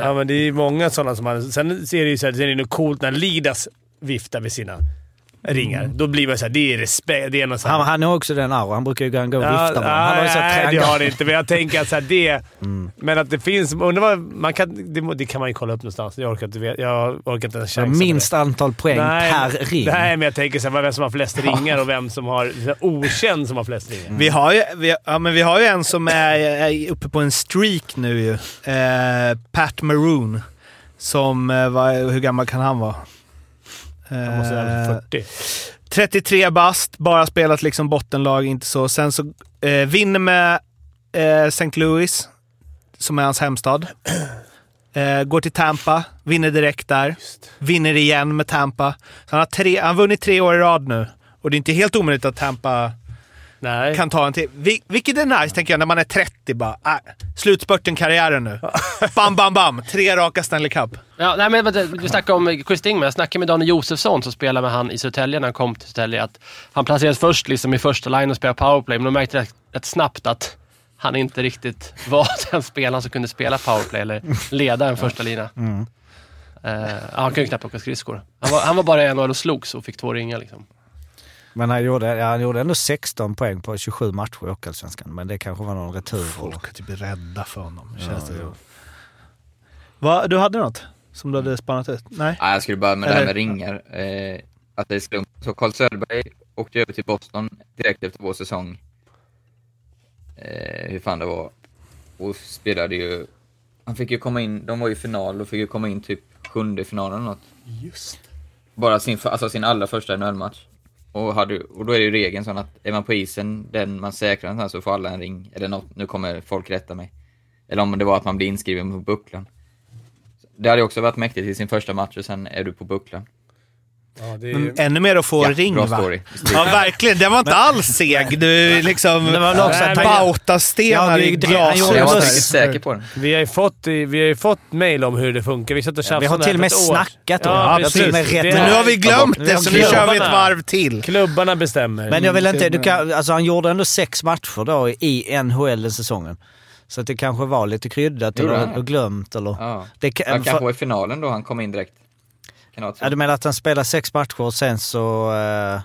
Ja, men det är många sådana som man... Sen ser det ju så här, sen är det nog coolt när Lidas viftar med sina ringar. Då blir man såhär, det är respekt. Det är något Han, han är också den arro. Han brukar ju gå och vifta med ja, Han har så nej, det har det inte. Men jag tänker att så här, det... Men att det finns... Undrar vad, man kan, det, det kan man ju kolla upp någonstans. Jag orkar inte, jag orkar inte ens chansa Minst antal poäng Nej, per ring. Nej, men jag tänker så här, vem som har flest ringar och vem som har... Okänd som har flest ringar. Vi har, ju, vi, ja, men vi har ju en som är, är uppe på en streak nu ju. Eh, Pat Maroon. Som, eh, vad, hur gammal kan han vara? Han måste vara Eh, 40. 33 bast, bara spelat liksom bottenlag, inte så. Sen så eh, vinner med eh, St. Louis, som är hans hemstad. Eh, går till Tampa, vinner direkt där. Vinner igen med Tampa. Så han har tre, han har vunnit tre år i rad nu. Och det är inte helt omöjligt att Tampa Nej. kan ta en till. Vil- vilket är nice, tänker jag, när man är 30 bara. Äh, slutspurten karriären nu. bam, bam, bam. Tre raka Stanley Cup. Ja, nej, men vänta, snackade om Chris Dingman. Jag snackade med Daniel Josefsson som spelade med han i Södertälje när han kom till Södertälje. Att han placerades först liksom i första line och spelade powerplay, men de märkte rätt, rätt snabbt att han inte riktigt [LAUGHS] var den spelaren som kunde spela powerplay eller leda en första lina. Eh, ja, han kunde knappt åka skridskor. Han var, han var bara NHL och slogs och fick två ringar liksom. Men han gjorde, ja, han gjorde ändå 16 poäng på 27 matcher i Hockeyallsvenskan. Men det kanske var någon retur. Folk är typ rädda för honom, känns det som. Va, du hade något som du hade spannat ut? Nej? Ja, jag skulle börja med det här Eller- med ringar. Eh, att det är slump. Så Carl Söderberg åkte över till Boston direkt efter vår säsong. Eh, hur fan det var. Och spelade ju... Han fick ju komma in, de var ju i final och fick ju komma in typ sjunde i finalen eller något. Just Bara sin, alltså sin allra första NHL-match. Och, hade, och då är det ju regeln sån att är man på isen, den man säkrar någonstans, så får alla en ring. Eller något, nu kommer folk rätta mig. Eller om det var att man blir inskriven på bucklan. Det hade ju också varit mäktigt i sin första match och sen är du på bucklan. Ja, det är ännu mer att få Ja, ring bra va? story. Ja, verkligen. Den var inte alls seg. Du liksom... Det var också att Bautastenar i Jag var säker på den. Vi har ju fått, vi har ju fått mail om hur det funkar. Vi satt och tjafsade Vi har till och med snackat om det. Ja, Vi har precis. till och med rätt- Det Men nu har vi glömt det, så nu kör vi ett varv till. Klubbarna bestämmer. Men jag vill inte... Du kan, alltså han gjorde ändå sex matcher då i NHL den säsongen. Så att det kanske var lite kryddat eller, glömt eller... Ja. Det kan, Han kanske var i finalen då han kom in direkt. Kan Ja, du menar att han spelar sex matcher och sen så... eh,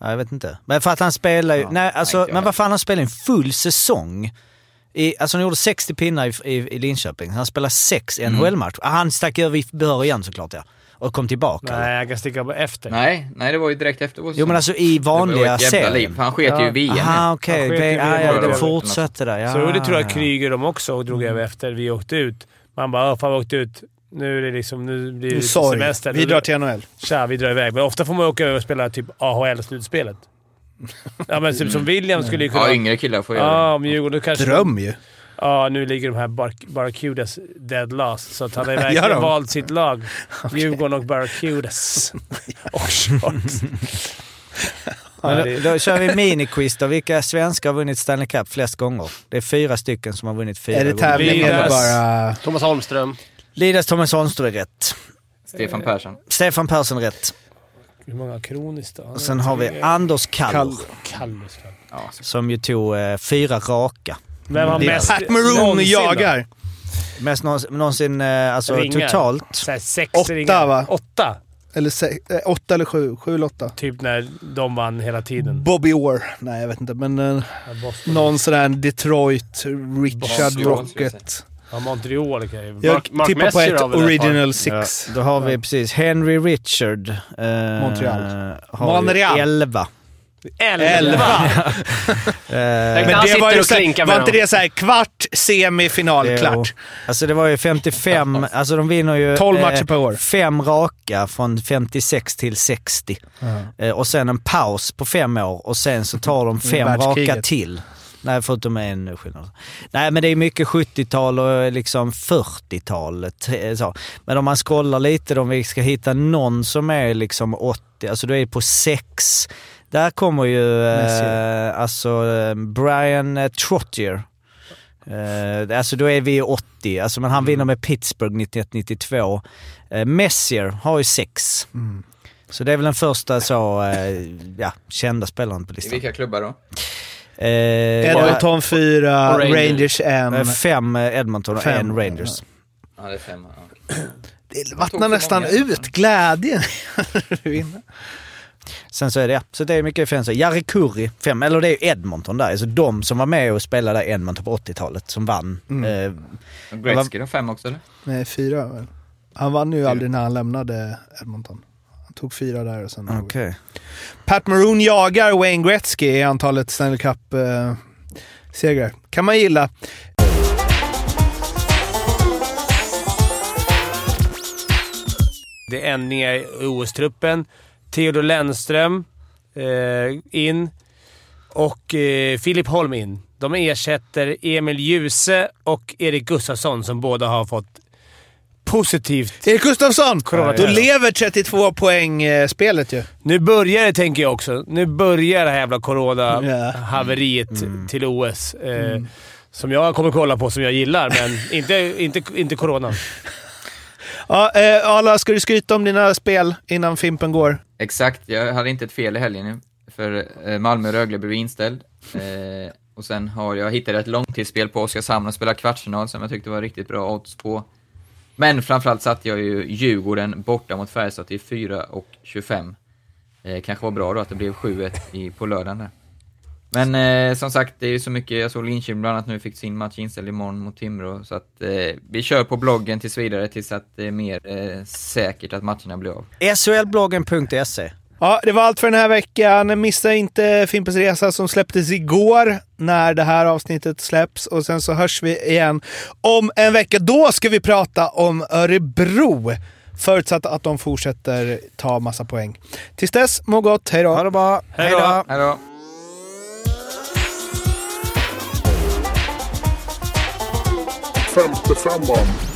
ja, jag vet inte. Men för att han spelar ju... Ja, nej, alltså, jag men vad fan, han spelar en full säsong. I, alltså han gjorde 60 pinnar i, i, i Linköping. Han spelar sex Mm. NHL-matcher. Ah, Han stack över i början såklart ja. Och kom tillbaka. Nej, jag kan sticka på efter. Nej, nej det var ju direkt efter Jo men alltså i vanliga serien. han sket ju i VM. Aha, okej. Han Okay. Ah, ja, det fortsatte där. Ja, Så det tror jag ja. Kryger de också och drog över efter vi åkte ut. Man bara "Åh, fan vi åkte ut. Nu är det liksom... Nu blir det Sorry. semester. Vi drar till NHL. Tja, vi drar iväg. Men ofta får man åka över och spela typ AHL-slutspelet. Ja, men typ som William skulle ju kunna... Ja, yngre killar får göra Ja, det. om Djurgården kanske... Dröm ju. Ja, nu ligger de här Bar Barracudas dead last. Så att han har [LAUGHS] verkligen valt sitt lag. [LAUGHS] Djurgården och Barracudas. [LAUGHS] och Sharks. Då, då kör vi miniquiz då. Vilka svenskar har vunnit Stanley Cup flest gånger? Det är fyra stycken som har vunnit fyra Är det gånger. tävling eller bara... Thomas Holmström. Lidas Thomas Holmström är rätt. Stefan Persson. Stefan Persson rätt. Hur många kroniskt då? Och sen har vi Anders Kallur. Kall- Kallus. fan. Ja, så- Som ju tog eh, fyra raka. Vem har Det är mest Pat Maroon någonsin då? jagar. Mest någonsin, någonsin eh, alltså Ringar. totalt. Så sex Åtta, ringar. va? Åtta. Eller se, eh, åtta eller sju. Sju eller åtta. Typ när de vann hela tiden. Bobby Orr. Nej, jag vet inte. Men eh, Ja, någon sån där Detroit, Richard Boston, Rocket. Ja, Montreal kan ju... Jag Mark- tippar på ett original Ja, six. då har vi precis Henry Richard. Eh, Montreal. Har Montreal. Ju 11. Elva! [LAUGHS] Eh, Men Men han det var ju så, var inte det så här kvart, semifinal, Jo. klart? Alltså det var ju 55, alltså de vinner ju 12 eh, matcher per år. fem raka från 56 till 60. Eh, och sen en paus på fem år och sen så tar de fem raka till. Nej, förutom en skillnad. Nej, men det är mycket 70-tal och liksom 40-tal. t- så. Men om man scrollar lite om vi ska hitta någon som är liksom 80, alltså då är på sex. Där kommer ju eh, alltså eh, Brian eh, Trottier. Eh, alltså då är vi 80, alltså, men han vinner med Pittsburgh 91-92. Eh, Messier har ju sex. Så det är väl den första så, eh, ja, kända spelaren på I listan. vilka klubbar då? Eh, Edmonton 4, och Rangers. Rangers 1. eh, fem eh, Edmonton och Fem, en Rangers. Ja, det är fem. Ja. Det vattnar nästan ut glädjen. [LAUGHS] Vinna. Sen så är det, så det är mycket fans. Jari Kurri, fem, eller det är ju Edmonton där. Alltså de som var med och spelade Edmonton på 80-talet, som vann. Eh, Och Gretzky då? Fem också eller? Nej, fyra. Han vann ju aldrig när han lämnade Edmonton. Tog fyra där och sen... Okej. Pat Maroon jagar Wayne Gretzky i antalet Stanley Cup-segrar. kan man gilla. Det är ändringar i OS-truppen. Theodor Lennström eh, in och eh, Filip Holm in. De ersätter Emil Djuse och Erik Gustafsson som båda har fått positivt. Erik Gustafsson! Corona. Då lever 32 poäng-spelet ju. Nu börjar det, tänker jag också. Nu börjar det här jävla Ja. corona-haveriet till OS. Eh, Som jag kommer kolla på, som jag gillar, men [LAUGHS] inte, inte, inte corona. Ja, eh, Arla, ska du skryta om dina spel innan Fimpen går? Exakt, jag hade inte ett fel i helgen nu. För eh, Malmö-Rögle blev inställd. Eh, och sen har jag hittat ett långtidsspel på Oskarshamn och spelat kvartsfinal som jag tyckte var riktigt bra odds på. Men framförallt satte jag ju Djurgården borta mot Färjestad till 4 och 25. Eh, kanske var bra då att det blev 7-1 i- på lördagen där. Men eh, som sagt, det är ju så mycket, jag såg Linköping bland annat nu fick sin match inställd imorgon mot Timrå, så att eh, vi kör på bloggen tills vidare tills att det är mer eh, säkert att matcherna blir av. SHLbloggen.se. Ja, det var allt för den här veckan. Missa inte Fimpens Resa som släpptes igår när det här avsnittet släpps. Och sen så hörs vi igen om en vecka. Då ska vi prata om Örebro. Förutsatt att de fortsätter ta massa poäng. Tills dess, må gott. Hej då! Ha det bra. Hej då. Hej då! Femte femman.